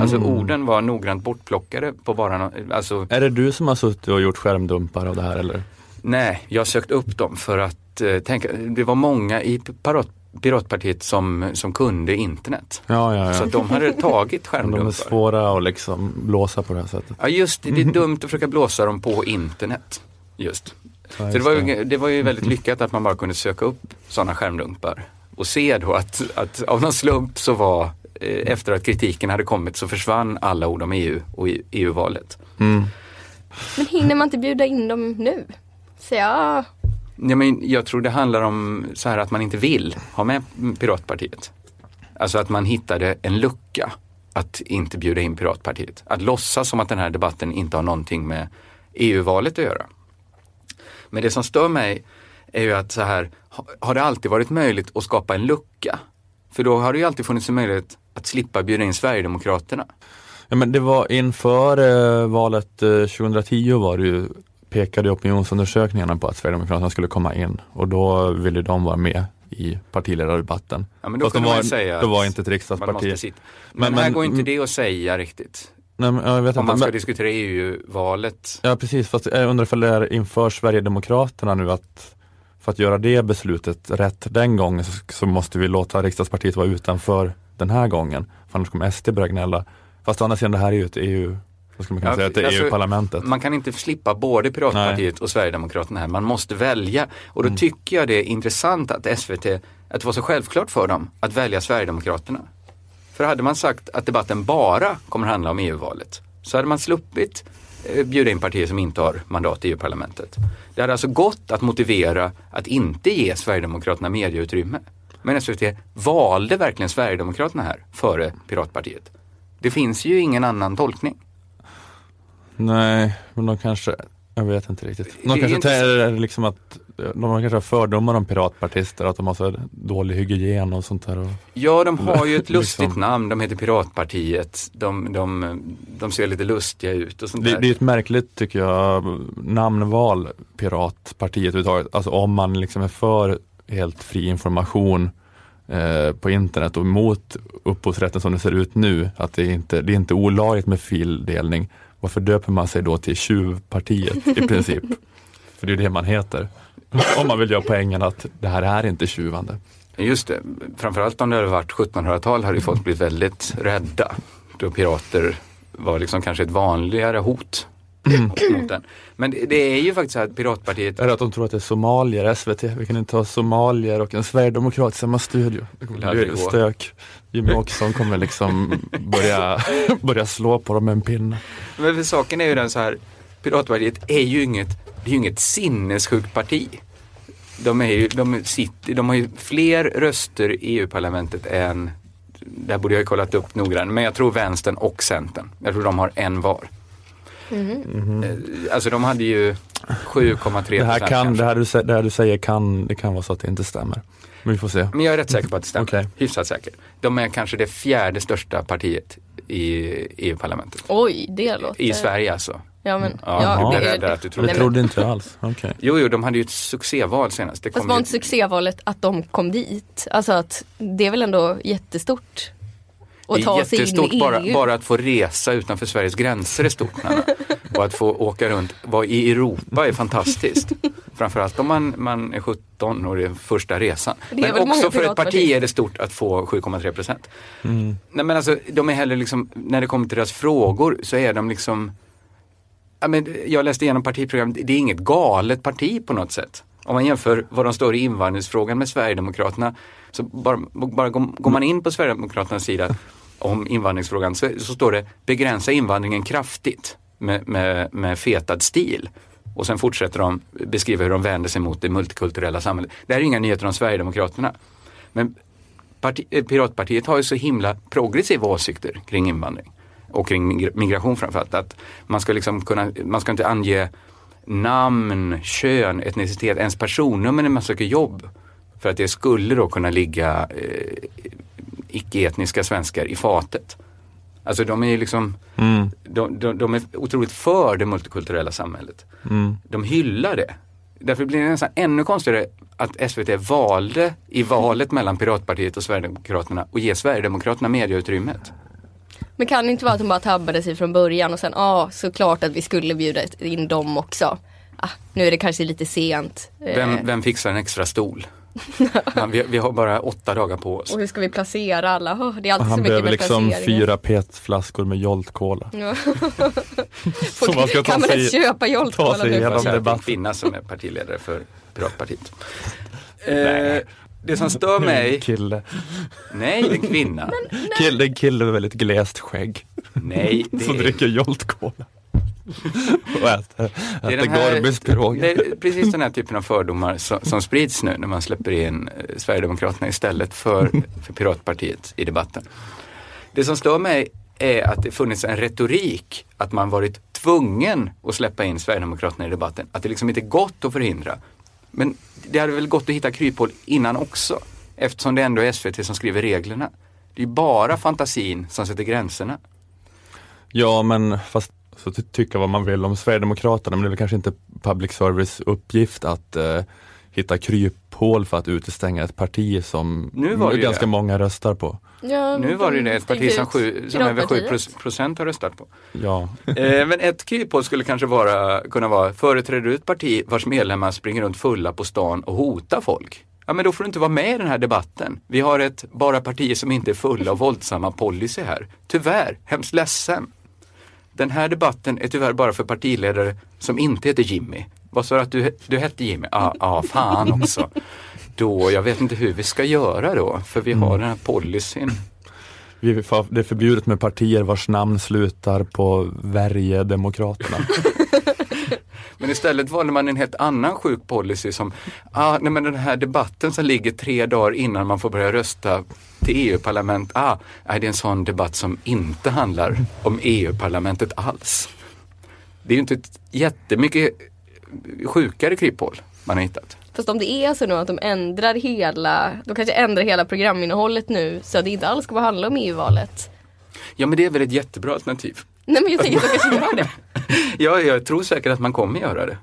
Alltså orden var noggrant bortplockade på bara, no- alltså Är det du som har suttit och gjort skärmdumpar av det här eller? Nej, jag sökt upp dem för att eh, tänka, det var många i Pirat, Piratpartiet som, som kunde internet. Ja, ja, Så ja. att de hade tagit Men de är skärmdumpar. svåra att liksom blåsa på det här sättet. Ja just det, det är dumt att försöka blåsa dem på internet. Just. Så det var, ju, det var ju väldigt lyckat att man bara kunde söka upp sådana skärmdumpar och se då att, att av någon slump så var eh, efter att kritiken hade kommit så försvann alla ord om EU och EU-valet. Mm. Men hinner man inte bjuda in dem nu? Säga, ja, Ja, men jag tror det handlar om så här att man inte vill ha med Piratpartiet. Alltså att man hittade en lucka att inte bjuda in Piratpartiet. Att låtsas som att den här debatten inte har någonting med EU-valet att göra. Men det som stör mig är ju att så här, ha- har det alltid varit möjligt att skapa en lucka? För då har det ju alltid funnits en möjlighet att slippa bjuda in Sverigedemokraterna. Ja, men det var inför eh, valet eh, 2010 var det ju, pekade opinionsundersökningarna på att Sverigedemokraterna skulle komma in och då ville de vara med i partiledardebatten. Ja, men då Fast de kunde man var, ju säga då var inte ett man riksdagsparti. sitta. Men, Men- här men- går inte det att säga riktigt. Nej, men, jag vet Om inte. man ska men- diskutera EU-valet. Ja precis, fast jag undrar ifall det är inför Sverigedemokraterna nu att för att göra det beslutet rätt den gången så, så måste vi låta riksdagspartiet vara utanför den här gången. För annars kommer SD börja gnälla. Fast å andra sidan det här är ju ett EU, vad ska man kunna Ja, säga, ett alltså, EU-parlamentet. Man kan inte slippa både Piratpartiet och Sverigedemokraterna här. Man måste välja. Och Mm. då tycker jag det är intressant att SVT, att det var så självklart för dem att välja Sverigedemokraterna. För hade man sagt att debatten bara kommer handla om EU-valet så hade man sluppit eh, bjuda in partier som inte har mandat i EU-parlamentet. Det hade alltså gått att motivera att inte ge Sverigedemokraterna medieutrymme. Men SVT valde verkligen Sverigedemokraterna här före Piratpartiet. Det finns ju ingen annan tolkning. Nej, men de kanske, jag vet inte riktigt. De kanske tänker liksom att de kanske har fördomar om piratpartister, att de har så dålig hygien och sånt där. Och, Ja, de har ju ett lustigt Liksom. namn. De heter Piratpartiet. De, de, de ser lite lustiga ut och sånt det, där. det är ett märkligt, tycker jag, namnval, Piratpartiet överhuvudtaget. Alltså om man liksom är för helt fri information eh, på internet och mot upphovsrätten som det ser ut nu, att det är inte det är inte olagligt med fildelning. Varför döper man sig då till Tjuvpartiet i princip? För det är det man heter. Om man vill göra poängen att det här är inte tjuvande. Just det, framförallt om det hade varit 1700-tal hade ju folk blivit väldigt rädda. Då pirater var liksom kanske ett vanligare hot den. Men det, det är ju faktiskt så att Piratpartiet Är det att de tror att det är somalier, SVT? Vi kan inte ha somalier och en sverigedemokrat i samma studio. Det kommer bli stök. Jimmy Åkesson kommer liksom börja, börja slå på dem med en pinne. Men för saken är ju den så här, Piratpartiet är ju inget, det är ju inget sinnessjukt parti. De, är ju, de, sitter, de har ju fler röster i EU-parlamentet än där borde jag ha kollat upp noggrant, men jag tror vänstern och centern. Jag tror de har en var. Eh, Alltså de hade ju 7,3 Det här, procent kan, kanske. det, här du, det här du säger kan, det kan vara så att det inte stämmer. Men vi får se. Men jag är rätt säker på att det stämmer. Okej. Hyfsat säker. De är kanske det fjärde största partiet i EU-parlamentet. Oj, det låter... I Sverige alltså. Ja, men, Ja, ja, jag är rädd att du tror Det trodde inte jag alls. Okej. Jo, jo, de hade ju ett succéval senast. Det Fast var ju- inte succévalet att de kom dit? Alltså att det är väl ändå jättestort? Är ta sig in i bara, EU. bara att få resa utanför Sveriges gränser är stort. Nanna. och att få åka runt, vara i Europa är fantastiskt. Framförallt om man, man är 17 och det är första resan. Är Men också för ett parti är det stort att få 7,3 procent. Mm. Nej men alltså, de är heller liksom, när det kommer till deras frågor så är de liksom ja, men Jag läste igenom partiprogrammet, det är inget galet parti på något sätt. Om man jämför vad de står i invandringsfrågan med Sverigedemokraterna så bara, bara går man in på Sverigedemokraternas sida om invandringsfrågan så, så står det begränsa invandringen kraftigt med, med, med fetad stil. Och sen fortsätter de beskriva hur de vänder sig mot det multikulturella samhället. Det här är inga nyheter om Sverigedemokraterna. Men parti, eh, Piratpartiet har ju så himla progressiva åsikter kring invandring och kring migration framförallt. Att man ska liksom kunna, man ska inte ange namn, kön, etnicitet, ens personnummer när man söker jobb. För att det skulle då kunna ligga eh, icke-etniska svenskar i fatet. Alltså de är ju liksom, Mm. de, de, de är otroligt för det multikulturella samhället. Mm. De hyllar det. Därför blir det nästan ännu konstigare att SVT valde i valet mellan Piratpartiet och Sverigedemokraterna och ge Sverigedemokraterna mediautrymmet. Men kan det inte vara att de bara tabbade sig från början och sen, ja ah, såklart att vi skulle bjuda in dem också. Ah, nu är det kanske lite sent. Eh, Vem, vem fixar en extra stol? Man, vi, vi har bara åtta dagar på oss. Och hur ska vi placera alla? Oh, det är alltid så Han mycket behöver med liksom fyra petflaskor med Jolt Cola. Så man ska ta kan man sig- ens köpa Jolt ta Cola sig nu? det är en kvinna som är partiledare för Piratpartiet. Eh, det som stör mig, En kille. nej det är en kvinna. kille. En kille med väldigt glest skägg. Nej, det Som dricker Jolt Cola. Och äter, det är äter Gorbyspiroger. det är precis den här typen av fördomar som, som sprids nu när man släpper in eh, Sverigedemokraterna istället för, för Piratpartiet i debatten. Det som stör mig är att det funnits en retorik att man varit tvungen att släppa in Sverigedemokraterna i debatten. Att det liksom inte gått att förhindra. Men det hade väl gått att hitta kryphål innan också. Eftersom det ändå är SVT som skriver reglerna. Det är bara fantasin som sätter gränserna. Ja men fast så ty- tycka vad man vill om Sverigedemokraterna men det är väl kanske inte public service uppgift att eh, hitta kryphål för att utestänga ett parti som Nu var det ganska det. många röstar på. Ja, Nu var det ju de det, ett parti som, sju, som över 7 Piratpartiet. procent har röstat på. Ja, Eh, men ett kryphål skulle kanske vara, kunna vara, företräder du ett parti vars medlemmar springer runt fulla på stan och hotar folk? Ja men då får du inte vara med i den här debatten. Vi har ett bara partier som inte är fulla och våldsamma policy här. Tyvärr, hemskt ledsen. Den här debatten är tyvärr bara för partiledare som inte heter Jimmy. Vad sa du att du, du hette Jimmy? Ja, ah, ah, fan också. Då, jag vet inte hur vi ska göra då, för vi har den här policyn. vi, det är förbjudet med partier vars namn slutar på Värjedemokraterna. Men istället valde man en helt annan sjuk policy som, ah, nej men den här debatten som ligger tre dagar innan man får börja rösta till EU-parlament, ah, nej, det är en sån debatt som inte handlar om EU-parlamentet alls. Det är ju inte ett jättemycket sjukare kryphål man har hittat. Fast om det är så nu att de ändrar hela, de kanske ändrar hela programinnehållet nu så att det inte alls kommer handla om EU-valet. Ja men det är väl ett jättebra alternativ. Nej men jag tänker att de kanske gör det. Ja, jag tror säkert att man kommer göra det.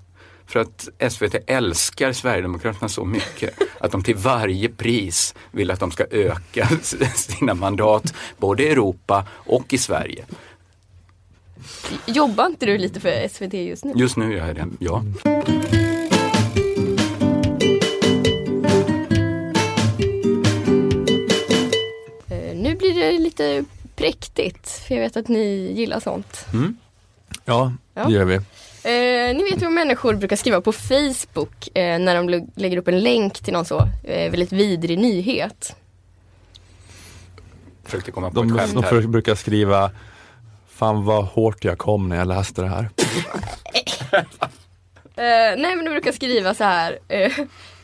För att SVT älskar Sverigedemokraterna så mycket att de till varje pris vill att de ska öka sina mandat både i Europa och i Sverige. Jobbar inte du lite för SVT just nu? Just nu gör jag det, ja. Eh, Nu blir det lite präktigt för jag vet att ni gillar sånt. Ja, Ja. det gör vi. Eh, ni vet vad människor brukar skriva på Facebook eh, när de lä- lägger upp en länk till någon så eh, väldigt vidrig nyhet. Försökte komma på De, ett skämt de här. för- brukar skriva Fan vad hårt jag kom när jag läste det här. Eh, nej men de brukar skriva så här. Eh,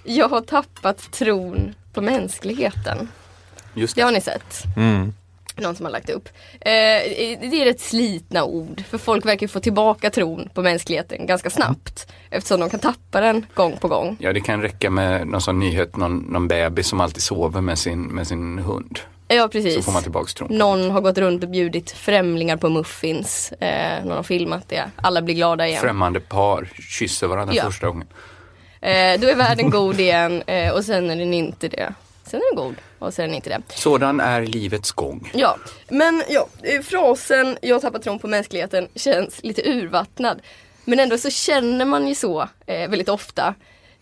jag har tappat tron på mänskligheten. Just Det har ni sett. Mm. Någon som har lagt upp. Eh, det är rätt slitna ord. För folk verkar få tillbaka tron på mänskligheten ganska snabbt. Eftersom de kan tappa den gång på gång. Ja, det kan räcka med någon sån nyhet, någon, någon bebis som alltid sover med sin, med sin hund. Ja Så precis. får man tillbaks tron. Någon har gått runt och bjudit främlingar på muffins. Eh, någon har filmat det. Alla blir glada igen. Främmande par kysser varandra Ja. första gången. Eh, då är världen god igen eh, och sen är den inte det. Sen är den god och sen är den inte det. Sådan är livets gång. Ja, men ja, eh, frasen jag har tappat tron på mänskligheten känns lite urvattnad. Men ändå så känner man ju så eh, väldigt ofta.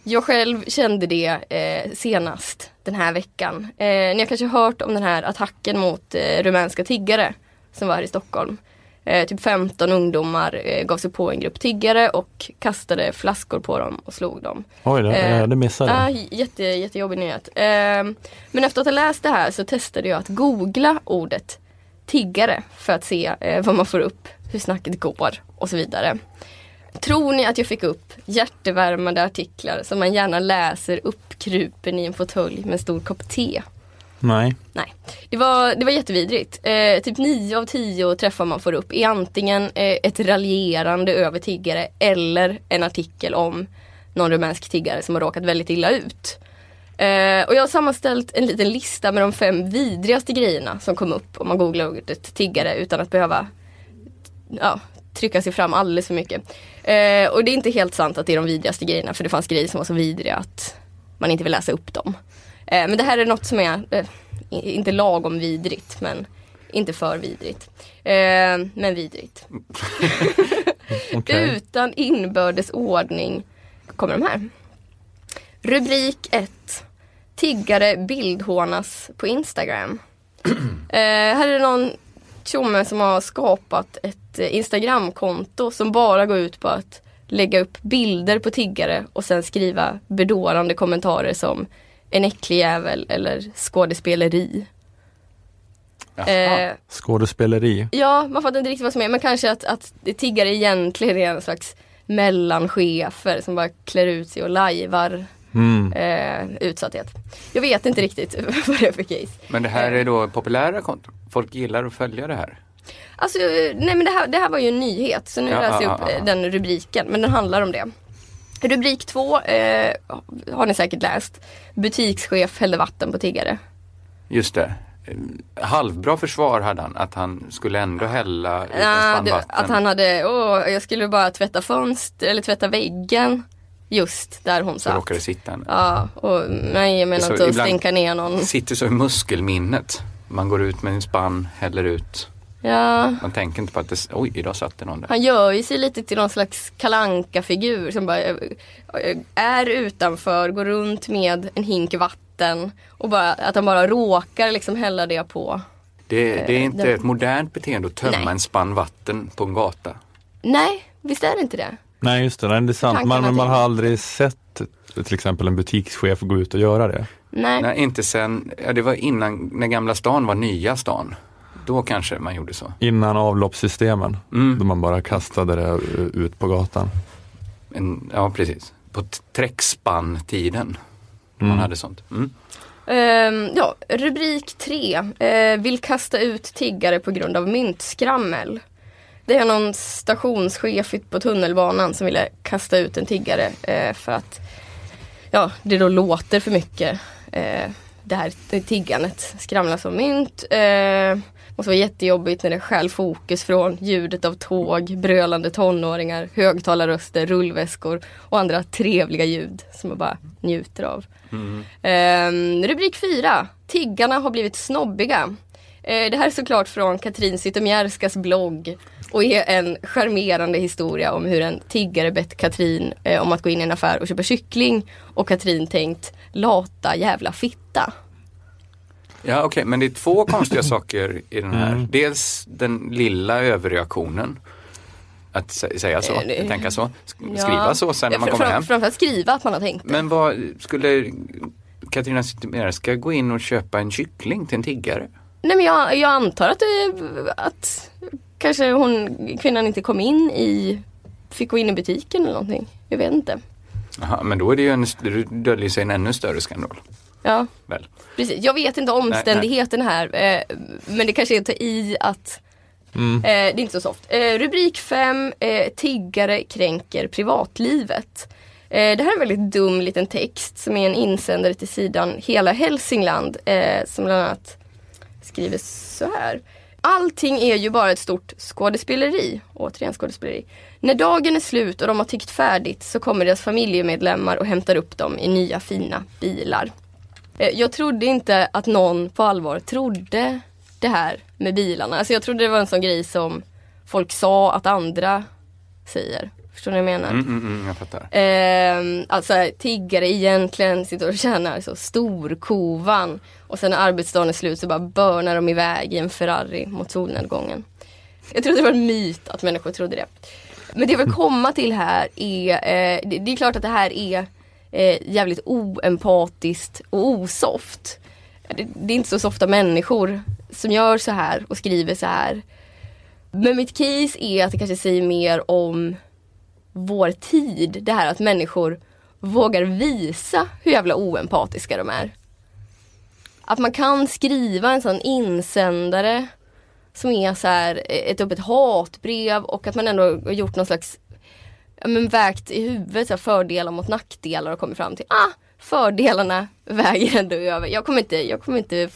Jag själv kände det eh, senast den här veckan. Eh, ni har kanske hört om den här attacken mot eh, rumänska tiggare som var här i Stockholm. Eh, typ 15 ungdomar eh, gav sig på en grupp tiggare och kastade flaskor på dem och slog dem. Oj, det, Eh, det missade jag. Ja, jätte, jättejobbig nyhet. Eh, men efter att ha läst det här så testade jag att googla ordet tiggare för att se eh, vad man får upp, hur snacket går och så vidare. Tror ni att jag fick upp hjärtevärmande artiklar som man gärna läser uppkrupen i en fåtölj med en stor kopp te? Nej. Nej, det var, det var jättevidrigt. Eh, typ nio av tio träffar man får upp är antingen eh, ett raljerande över tiggare eller en artikel om någon rumänsk tiggare som har råkat väldigt illa ut. Eh, och jag har sammanställt en liten lista med de fem vidrigaste grejerna som kom upp om man googlar ordet tiggare utan att behöva ja, trycka sig fram alldeles för mycket. Eh, och det är inte helt sant att det är de vidrigaste grejerna för det fanns grejer som var så vidriga att man inte vill läsa upp dem. Eh, men det här är något som är, eh, inte lagom vidrigt men inte för vidrigt. Eh, men vidrigt. Okej. Utan inbördes ordning kommer de här. Rubrik 1. Tiggare bildhånas på Instagram. här är det någon tjomme som har skapat ett Instagramkonto som bara går ut på att lägga upp bilder på tiggare och sen skriva bedårande kommentarer som en äcklig jävel eller skådespeleri. Jaha. Eh, Skådespeleri. Ja, man fattar inte riktigt vad som är men kanske att, att tiggare egentligen är en slags mellanchefer som bara klär ut sig och lajvar Mm. eh, utsatthet. Jag vet inte riktigt vad det är för case. Men det här är då populära konton. Folk gillar att följa det här. Alltså, nej men det här, det här var ju en nyhet så nu Ja, läser jag ja, upp ja, eh, ja. den rubriken men den handlar om det. Rubrik två eh, har ni säkert läst. Butikschef hällde vatten på tiggare. Just det. Eh, Halvbra försvar hade han, att han skulle ändå hälla ut en Ja, vatten. att han hade, åh, jag skulle bara tvätta fönster eller tvätta väggen. Just där hon Så satt. råkade sitta. Ja, och nej jag menar Så inte att stänka ner någon. Sitter så i muskelminnet. Man går ut med en spann, häller ut. Ja, Man tänker inte på att det, oj, idag satt det någon där. han gör ju sig lite till någon slags kalanka figur som bara eh, är utanför, går runt med en hink vatten och bara, att han bara råkar liksom hälla det på. Det, det är inte det- ett modernt beteende att tömma Nej. en spann vatten på en gata. Nej, visst är det inte det? Nej just det, nej, det är sant. Man, man till. har aldrig sett till exempel en butikschef gå ut och göra det. Nej. Nej, inte sen, ja, det var innan, när Gamla stan var nya stan. Då kanske man gjorde så. Innan avloppssystemen. Mm. Då man bara kastade det ut på gatan. En, ja, precis. På t- träckspann-tiden. Man Mm. hade sånt. Mm. Ehm, ja, rubrik 3. vill kasta ut tiggare på grund av myntskrammel. Det är någon stationschef på tunnelbanan som ville kasta ut en tiggare eh, för att ja, det då låter för mycket. Eh, det här tiggandet skramlas som mynt. Eh, måste vara jättejobbigt när det stjäl fokus från ljudet av tåg, brölande tonåringar, högtalarröster, rullväskor och andra trevliga ljud som man bara njuter av. Ehm, rubrik 4. Tiggarna har blivit snobbiga. Eh, det här är såklart från Katrin Zytomierskas blogg och är en charmerande historia om hur en tiggare bett Katrin eh, om att gå in i en affär och köpa kyckling och Katrin tänkt lata jävla fitta. Ja, okej, men det är två konstiga saker i den här. Mm. Dels den lilla överreaktionen. Att sä- säga så, Eh, det- tänka så, sk- Ja. skriva så sen när man kommer hem. Framförallt skriva att man har tänkt. Men vad skulle Katarina Zytomierska gå in och köpa en kyckling till en tiggare? Nej men jag, jag antar att, det, att kanske hon, kvinnan inte kom in i, fick gå in i butiken eller någonting. Jag vet inte. Aha, men då är det ju en, döljer sig en ännu större skandal. Ja, väl? precis. Jag vet inte omständigheten här. Eh, men det kanske är att ta i att Mm. eh, det är inte så soft. Eh, rubrik 5. Eh, tiggare kränker privatlivet. Det här är en väldigt dum liten text som är en insändare till sidan Hela Hälsingland som bland annat skriver så här. Allting är ju bara ett stort skådespeleri. Återigen skådespeleri. När dagen är slut och de har tyckt färdigt så kommer deras familjemedlemmar och hämtar upp dem i nya fina bilar. Eh, Jag trodde inte att någon på allvar trodde det här med bilarna. Alltså jag trodde det var en sån grej som folk sa att andra säger. Förstår ni vad jag menar? Mm, mm, mm, jag fattar. Ehm, alltså tiggare egentligen sitter och tjänar så storkovan och sen när arbetsdagen är slut så bara börnar de iväg i en Ferrari mot solnedgången. Jag trodde det var en myt att människor trodde det. Men det jag vill komma till här är, eh, det, det är klart att det här är eh, jävligt oempatiskt och osoft. Det, det är inte så softa människor som gör så här och skriver så här. Men mitt case är att det kanske säger mer om vår tid. Det här att människor vågar visa hur jävla oempatiska de är. Att man kan skriva en sån insändare som är så här ett öppet hatbrev och att man ändå har gjort någon slags ja, men vägt i huvudet så här, fördelar mot nackdelar och kommit fram till ah, fördelarna väger ändå över. Jag kommer inte, jag kommer inte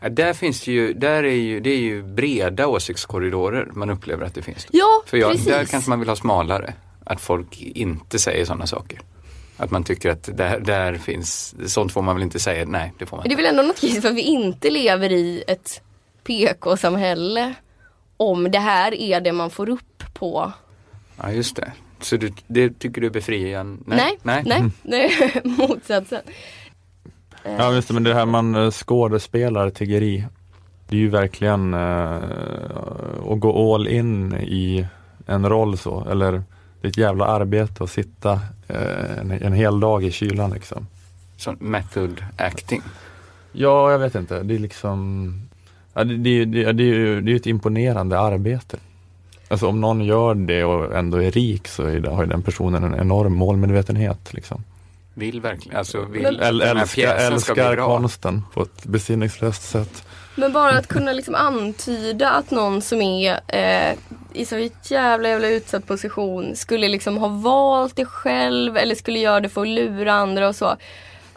Ja, där finns det ju, där är ju, det är ju breda åsiktskorridorer man upplever att det finns. Ja, För jag, precis. där kanske man vill ha smalare. Att folk inte säger sådana saker. Att man tycker att där, där finns, sånt får man väl inte säga, nej det får man Men det är inte. väl ändå något kris för att vi inte lever i ett PK-samhälle om det här är det man får upp på. Ja just det. Så du, det tycker du är befriande? Nej, nej, nej, det är motsatsen. Ja just det, men det här man eh, skådespelar tiggeri. Det är ju verkligen eh, att gå all in i en roll så. Eller det är ett jävla arbete att sitta eh, en, en hel dag i kylan liksom. Sån method acting. Ja, jag vet inte. Det är liksom ja, det, det, det, det, är ju det är ju ett imponerande arbete. Alltså om någon gör det och ändå är rik så är det, har ju den personen en enorm målmedvetenhet. Liksom. Vill verkligen, alltså vill Äl, älskar älskar konsten på ett besinningslöst sätt. Men bara att kunna liksom antyda att någon som är eh, i så jävla jävla utsatt position skulle liksom ha valt det själv eller skulle göra det för att lura andra och så.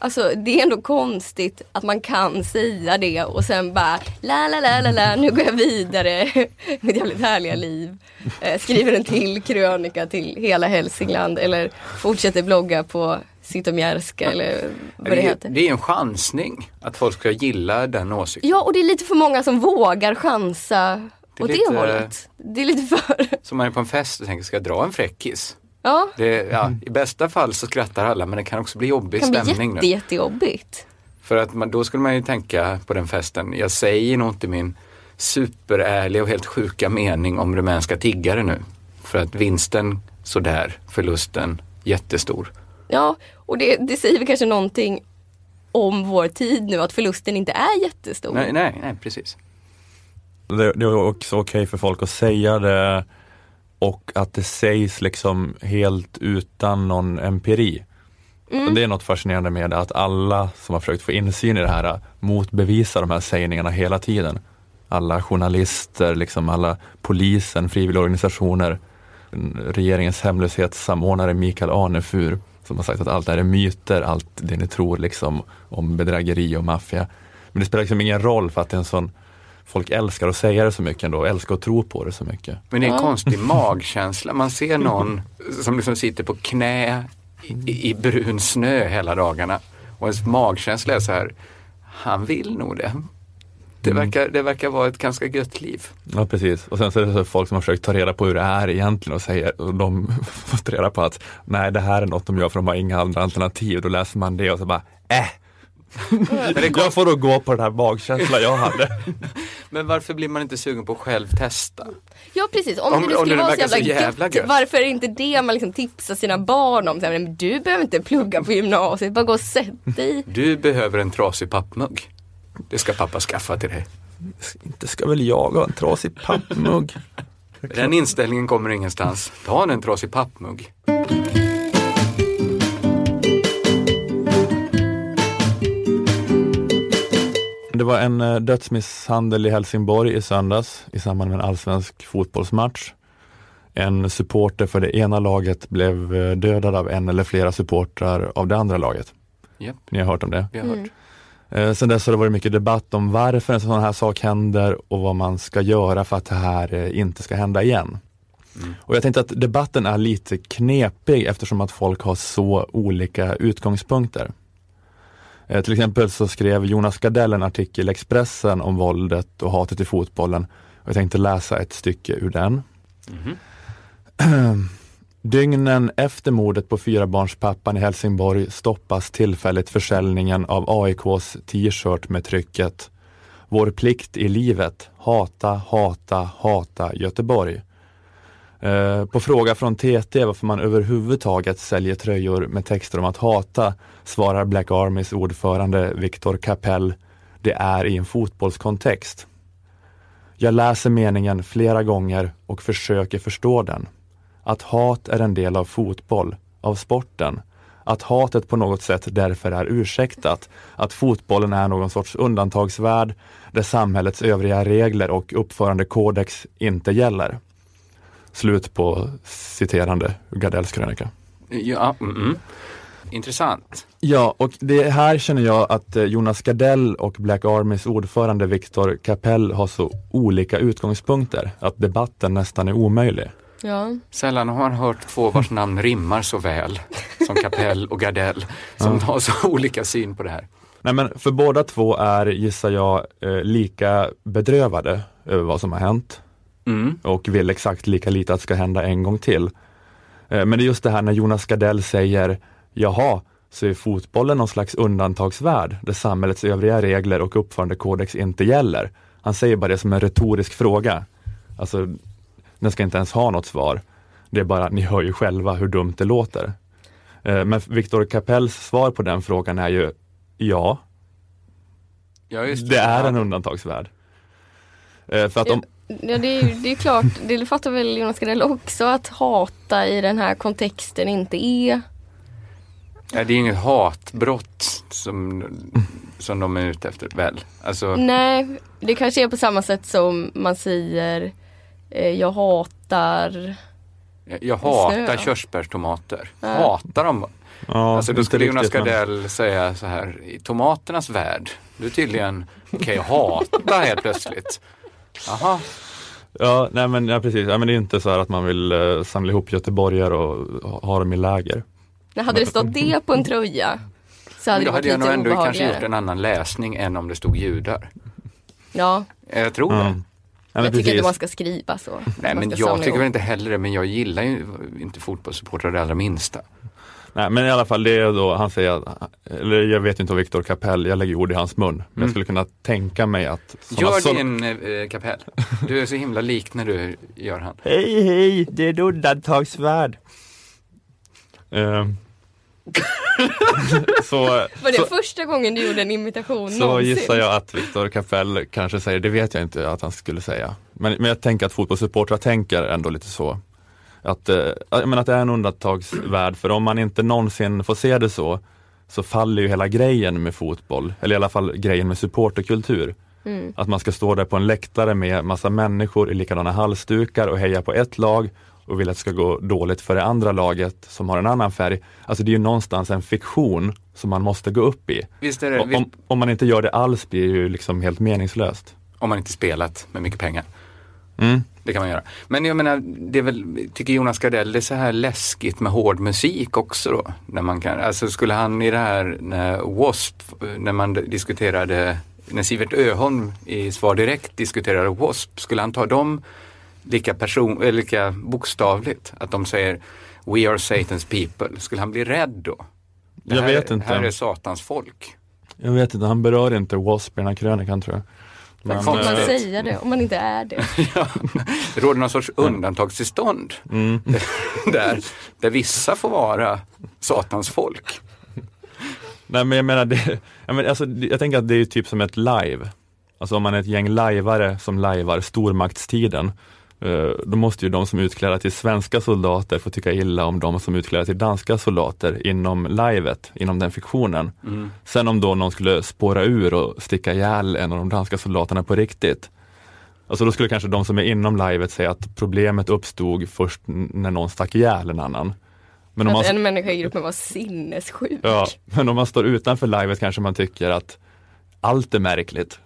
Alltså det är ändå konstigt att man kan säga det och sen bara la la la la la nu går jag vidare mitt jävligt härliga liv. Eh, skriver en till krönika till hela Hälsingland eller fortsätter blogga på Zytomierska eller vad det Det heter. det är en chansning att folk ska gilla den åsikten. Ja och det är lite för många som vågar chansa Det åt lite- det hållet. Det är lite för... Som man är på en fest och tänker, ska jag dra en fräckis? Ja, Det, ja, I bästa fall så skrattar alla men det kan också bli jobbig det kan bli stämning jätte, nu. jättejobbigt. För att man, då skulle man ju tänka på den festen, jag säger nog inte min superärliga och helt sjuka mening om rumänska tiggare nu. För att vinsten sådär, förlusten jättestor. Ja, och det, det säger väl kanske någonting om vår tid nu att förlusten inte är jättestor. Nej, nej, nej precis. Det, det är också okej för folk att säga det och att det sägs liksom helt utan någon empiri. Och det är något fascinerande med att alla som har försökt få insyn i det här motbevisar de här sägningarna hela tiden. Alla journalister, liksom alla polisen, frivilligorganisationer, regeringens hemlöshetssamordnare Mikael Arnefur som har sagt att allt det här är myter, allt det ni tror liksom om bedrägeri och maffia. Men det spelar liksom ingen roll för att det är en sån Folk älskar att säga det så mycket ändå, älskar att tro på det så mycket. Men det är en Ja. konstig magkänsla. Man ser någon som liksom sitter på knä i, i brun snö hela dagarna. Och ens magkänsla är så här, han vill nog det. Det Mm. verkar, det verkar vara ett ganska gött liv. Ja precis, och sen så är det så folk som har försökt ta reda på hur det är egentligen och säger, och de fått reda på att nej det här är något de gör för de har inga andra alternativ. Då läser man det och så bara, äh. Jag får då gå på den här magkänslan jag hade. Men varför blir man inte sugen på att själv testa? Ja precis, om, Om- det nu om skulle det vara så jävla, så jävla gött, gött. varför är det inte det man liksom tipsar sina barn om? Så här, men du behöver inte plugga på gymnasiet, bara gå och sätt dig. Du behöver en trasig pappmugg. Det ska pappa skaffa till dig. Inte ska väl jag ha en trasig pappmugg. Den inställningen kommer ingenstans. Ta en trasig pappmugg. Var en eh, dödsmisshandel i Helsingborg i söndags i samband med en allsvensk fotbollsmatch. En supporter för det ena laget blev eh, dödad av en eller flera supportrar av det andra laget. Japp, Ni har hört om det? vi har hört. Mm. Eh, sen dess har det varit mycket debatt om varför en sån här sak händer och vad man ska göra för att det här inte ska hända igen. Mm. Och jag tänkte att debatten är lite knepig eftersom att folk har så olika utgångspunkter. Eh, till exempel så skrev Jonas Gardell en artikel i Expressen om våldet och hatet i fotbollen. Och jag tänkte läsa ett stycke ur den. Mhm. Dygnen efter mordet på fyrabarnspappan i Helsingborg stoppas tillfälligt försäljningen av AIKs t-shirt med trycket Vår plikt i livet, hata, hata, hata Göteborg. Eh, på fråga från TT varför man överhuvudtaget säljer tröjor med texter om att hata svarar Black Armys ordförande Viktor Kapell Det är i en fotbollskontext. Jag läser meningen flera gånger och försöker förstå den. Att hat är en del av fotboll, av sporten. Att hatet på något sätt därför är ursäktat. Att fotbollen är någon sorts undantagsvärld där samhällets övriga regler och uppförandekodex inte gäller. Slut på citerande Gardells krönika. Ja, mm, mm. Intressant. Ja, och det här känner jag att eh, Jonas Gardell och Black Armys ordförande Viktor Kapell har så olika utgångspunkter att debatten nästan är omöjlig. Ja. Sällan har man hört två vars namn rimmar så väl som Kapell och Gardell som har så olika syn på det här. Nej men för båda två är, gissar jag, eh, lika bedrövade över vad som har hänt Mm. och vill exakt lika lite att det ska hända en gång till. Eh, Men det är just det här när Jonas Gardell säger, jaha, så är fotbollen någon slags undantagsvärld där samhällets övriga regler och uppförandekodex inte gäller. Han säger bara det som en retorisk fråga. Alltså, den ska inte ens ha något svar. Det är bara, ni hör ju själva hur dumt det låter. Eh, Men Viktor Kapells svar på den frågan är ju, ja, Ja, just det är en undantagsvärld. Eh, För att om, Ja det är ju det är klart, det fattar väl Jonas Gardell också att hata i den här kontexten inte är. Ja, det är inget hatbrott som, som de är ute efter väl? Alltså, Nej, det kanske är på samma sätt som man säger eh, jag hatar jag hatar Snö. körsbärstomater. Ja. Hatar dem. ja, alltså då skulle Jonas riktigt, men- Gardell säga så här, i tomaternas värld, du är tydligen okej att hata helt plötsligt. Jaha, Ja, nej men ja, precis. Ja, men det är inte så här att man vill eh, samla ihop göteborgare och ha- ha dem i läger. När hade det stått det på en tröja så hade då det varit hade jag nog lite ändå kanske gjort en annan läsning än om det stod judar. Ja, Jag tror Ja. det. Ja, men jag tycker precis. inte man ska skriva så. Nej men jag tycker ihop. väl inte heller det, men jag gillar ju inte fotbollssupportrar det allra minsta. Nej, men i alla fall, det är då, han säger eller jag vet inte om Viktor Kapell, jag lägger ord i hans mun, men jag Mm. skulle kunna tänka mig att Gör så- din eh, kapell. Du är så himla lik när du gör han. Hej hej, det är en undantagsvärld. Ehm. så Var det så, första gången du gjorde en imitation så någonsin? gissar jag att Viktor Kapell kanske säger, det vet jag inte att han skulle säga. Men, men jag tänker att fotbollssupportrar tänker ändå lite så. Att, eh, jag menar att det är en undantagsvärld, för om man inte någonsin får se det så, så faller ju hela grejen med fotboll, eller i alla fall grejen med supporterkultur. Mm. Att man ska stå där på en läktare med massa människor i likadana halsdukar och heja på ett lag och vill att det ska gå dåligt för det andra laget som har en annan färg. Alltså det är ju någonstans en fiktion som man måste gå upp i. Visst är det, Om, om man inte gör det alls blir det ju liksom helt meningslöst. om man inte spelat med mycket pengar. Mm. Det kan man göra. Men jag menar, det är väl, tycker Jonas Gardell det är så här läskigt med hård musik också då? När man kan, alltså skulle han i det här, när W.A.S.P, när man diskuterade, när Sivert Öholm i Svar Direkt diskuterade W.A.S.P, skulle han ta dem lika, person, eller lika bokstavligt? Att de säger We are Satan's people. Skulle han bli rädd då? Det Jag här, vet inte. här är Satans folk. Jag vet inte, han berör inte W.A.S.P i den här krönikan tror jag. Men, Får man eh, säga det om man inte är det? Ja, det råder någon sorts undantagstillstånd mm. där, där vissa får vara Satans folk. Nej men jag menar, det, jag, menar alltså, jag tänker att det är typ som ett live. Alltså om man är ett gäng lajvare som lajvar stormaktstiden, då måste ju de som är utklädda till svenska soldater få tycka illa om de som är utklädda till danska soldater inom livet, inom den fiktionen. Mm. Sen om då någon skulle spåra ur och sticka ihjäl en av de danska soldaterna på riktigt. Alltså då skulle kanske de som är inom livet säga att problemet uppstod först när någon stack ihjäl en annan. Men om Att man, en människa i gruppen var sinnessjuk. ja, men om man står utanför livet kanske man tycker att allt är märkligt.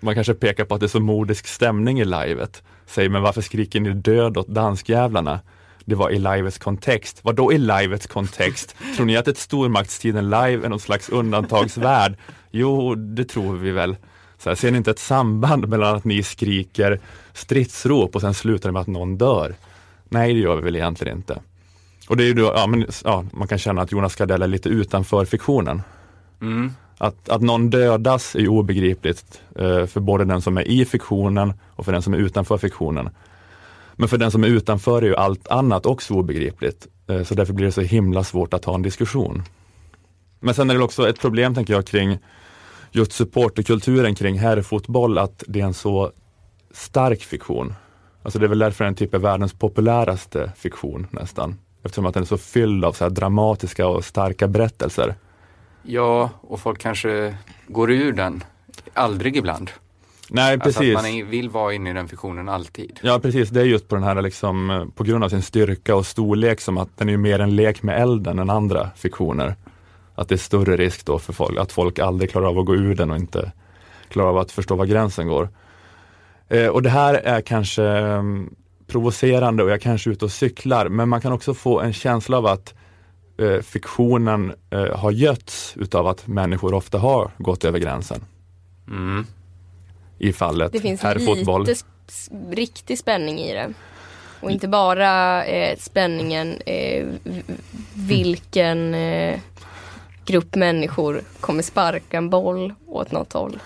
Man kanske pekar på att det är så modisk stämning i livet. Säger, men varför skriker ni död åt danskjävlarna? Det var i livets kontext. Vad då i livets kontext? Tror ni att ett stormaktstiden live är någon slags undantagsvärld? Jo, det tror vi väl. Så här, ser ni inte ett samband mellan att ni skriker stridsrop och sen slutar det med att någon dör? Nej, det gör vi väl egentligen inte. Och det är ju då, ja, men, ja, man kan känna att Jonas Gardell är lite utanför fiktionen. Mm. Att, att någon dödas är obegripligt eh, för både den som är i fiktionen och för den som är utanför fiktionen. Men för den som är utanför är ju allt annat också obegripligt. Eh, så därför blir det så himla svårt att ha en diskussion. Men sen är det också ett problem, tänker jag, kring just supporterkulturen kring herrfotboll, att det är en så stark fiktion. Alltså det är väl därför den typ är världens populäraste fiktion nästan. Eftersom att den är så fylld av så här dramatiska och starka berättelser. Ja, och folk kanske går ur den. Aldrig ibland. Nej, Alltså precis. att man vill vara inne i den fiktionen alltid. Ja precis, det är just på den här liksom, eh, på grund av sin styrka och storlek som att den är mer en lek med elden än andra fiktioner. Att det är större risk då för folk, att folk aldrig klarar av att gå ur den och inte klarar av att förstå var gränsen går. Eh, och det här är kanske eh, provocerande och jag kanske är ute och cyklar, men man kan också få en känsla av att eh, fiktionen eh, har götts utav att människor ofta har gått över gränsen. Mm. I fallet Det finns herrfotboll. lite riktig spänning i det. Och inte bara eh, spänningen eh, vilken eh, grupp människor kommer sparka en boll åt något håll.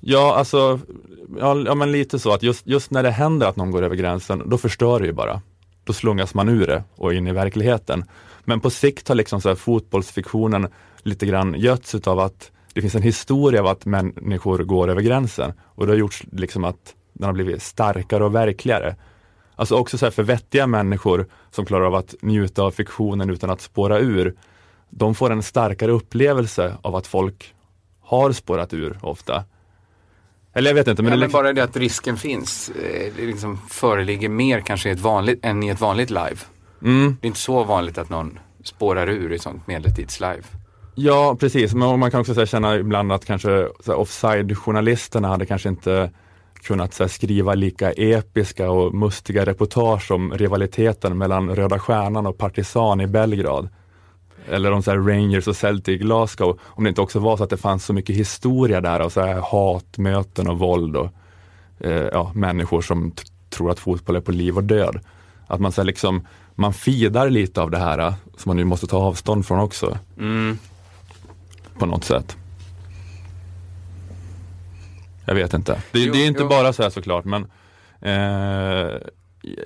Ja, alltså, ja, ja men lite så att just, just när det händer att någon går över gränsen, då förstör det ju bara. Då slungas man ur det och in i verkligheten. Men på sikt har liksom så här fotbollsfiktionen lite grann götts utav att det finns en historia av att människor går över gränsen och det har gjorts liksom att den har blivit starkare och verkligare. Alltså också så för vettiga människor som klarar av att njuta av fiktionen utan att spåra ur. De får en starkare upplevelse av att folk har spårat ur ofta. Eller jag vet inte, men, ja, men liksom, bara det att risken finns. eh, Det liksom föreligger mer kanske i ett vanligt, än i ett vanligt live. Mm, Det är inte så vanligt att någon spårar ur i sånt medeltidslive. Ja, precis. Men man kan också här, känna ibland att kanske offside-journalisterna hade kanske inte kunnat här, skriva lika episka och mustiga reportage om rivaliteten mellan Röda Stjärnan och Partisan i Belgrad. Eller om så här, Rangers och Celtic i Glasgow. Om det inte också var så att det fanns så mycket historia där av så här, hatmöten och våld och eh, ja, människor som tror att fotboll är på liv och död. Att man så liksom, man fidar lite av det här eh, som man nu måste ta avstånd från också Mm. på något sätt. Jag vet inte. Det, Jo, det är inte jo. bara så här såklart men eh,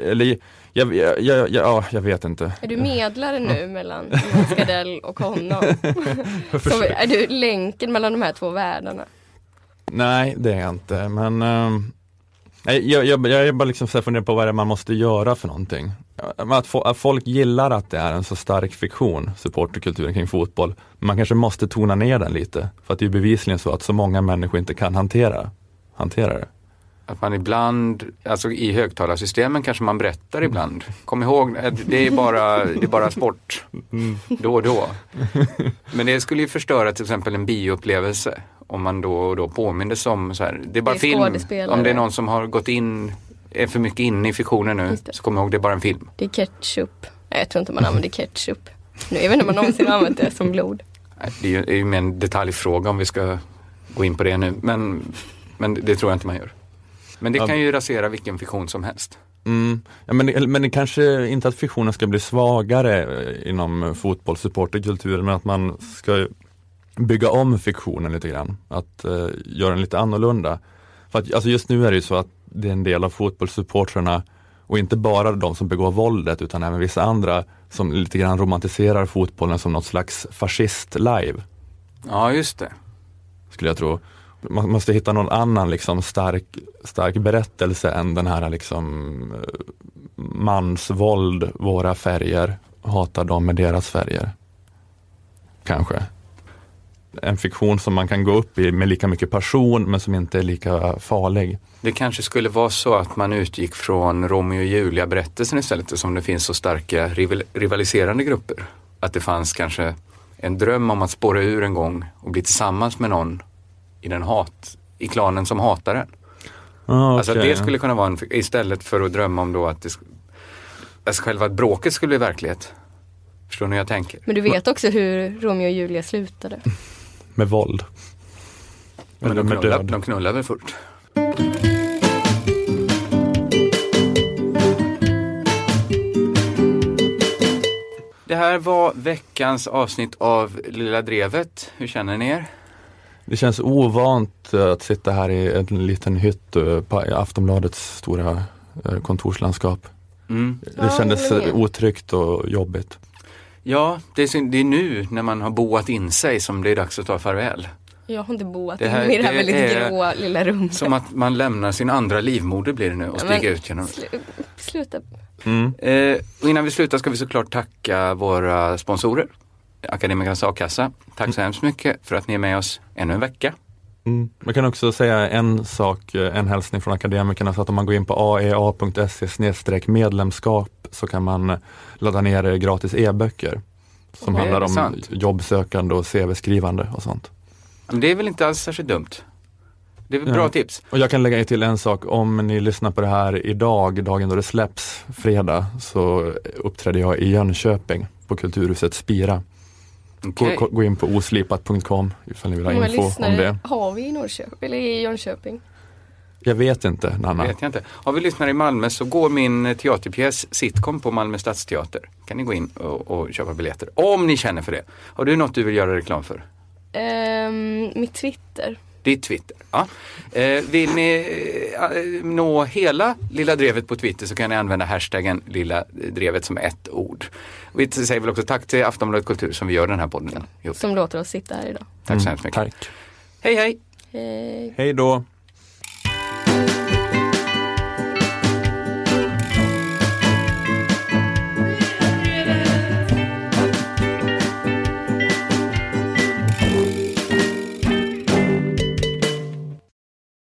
eller, jag, jag, jag, jag, ja, jag vet inte. Är du medlare nu mellan Jonas Gardell och honom? Så är du länken mellan de här två världarna? Nej, det är jag inte. Men nej, jag, jag, jag är bara liksom funderar på vad det är man måste göra för någonting. Att, få, att folk gillar att det är en så stark fiktion, supporterkulturen kring fotboll. Man kanske måste tona ner den lite. För att det är bevisligen så att så många människor inte kan hantera, hantera det. Att man ibland, alltså i högtalarsystemen kanske man berättar ibland. Kom ihåg, att det är bara, det är bara sport. Då och då. Men det skulle ju förstöra till exempel en bioupplevelse. Om man då och då påmindes om så här, det är bara Det är film. Om det är någon som har gått in, är för mycket inne i fiktionen nu, så kom ihåg det är bara en film. Det är ketchup. Nej, jag tror inte man använder ketchup. Nu, jag vet inte om man någonsin har använt det som blod. Det är ju, det är ju mer en detaljfråga om vi ska gå in på det nu. Men, men det tror jag inte man gör. Men det kan ju rasera vilken fiktion som helst. Mm. Ja, men, det- men det kanske inte att fiktionen ska bli svagare eh, inom fotbollssupporterkulturen, men att man ska bygga om fiktionen lite grann. Att eh, göra den lite annorlunda. För att, alltså just nu är det ju så att det är en del av fotbollssupportrarna och inte bara de som begår våldet utan även vissa andra som lite grann romantiserar fotbollen som något slags fascist-live, Ja, just det. skulle jag tro. Man måste hitta någon annan liksom stark, stark berättelse än den här liksom mansvåld, våra färger, hatar dem med deras färger. Kanske. En fiktion som man kan gå upp i med lika mycket passion men som inte är lika farlig. Det kanske skulle vara så att man utgick från Romeo och Julia berättelsen istället eftersom det finns så starka rival rivaliserande grupper. Att det fanns kanske en dröm om att spåra ur en gång och bli tillsammans med någon i den hat, i klanen som hatar en. Ah, Alltså okej. det skulle kunna vara en, istället för att drömma om då att det, alltså själva bråket skulle bli verklighet. Förstår ni hur jag tänker? Men du vet också hur Romeo och Julia slutade. Med våld. Men Eller de med knullar, död. de knullar väl först? Det här var veckans avsnitt av Lilla Drevet. Hur känner ni er? Det känns ovant eh, att sitta här i en liten hytt eh, på Aftonbladets stora eh, kontorslandskap. Mm. Det kändes otryggt och jobbigt. Ja, det är, det är nu när man har boat in sig som det är dags att ta farväl. Jag har inte boat Det här- här, i det här det väldigt är gråa lilla rummet. Som att man lämnar sin andra livmoder blir det nu och Ja, stiger ut genom slu- Sluta. Mm. Eh, och innan vi slutar ska vi såklart tacka våra sponsorer. Akademikernas a-kassa. Tack så hemskt mycket för att ni är med oss ännu en vecka. Mm. Man kan också säga en sak, eh, en hälsning från akademikerna, så att om man går in på aea.se medlemskap så kan man ladda ner eh, gratis e-böcker som Okej, handlar om sant? jobbsökande och CV-skrivande och sånt. Men det är väl inte alls särskilt dumt. Det är väl Ja. bra tips. Och jag kan lägga till en sak, om ni lyssnar på det här idag, dagen då det släpps, fredag, så uppträdde jag i Jönköping på Kulturhuset Spira. Gå, Okej. gå- gå in på oslipat.com ifall ni vill ha många info om lyssnare det. har vi i Norrköping? Eller i Jönköping? Jag vet inte, Nanna. Vet jag inte. Har vi lyssnare i Malmö så går min teaterpjäs Sitcom på Malmö Stadsteater. Kan ni gå in och, och köpa biljetter. Om ni känner för det. Har du något du vill göra reklam för? Ehm, mitt Twitter. Ditt Twitter. Ja. Eh, vill ni eh, nå hela Lilla Drevet på Twitter så kan ni använda hashtaggen Lilla Drevet som ett ord. Vi säger väl också tack till Aftonbladet Kultur som vi gör den här podden. Som låter oss sitta här idag. Tack så hemskt mycket. Mm, Tack. Hej hej! Hej. Hej då.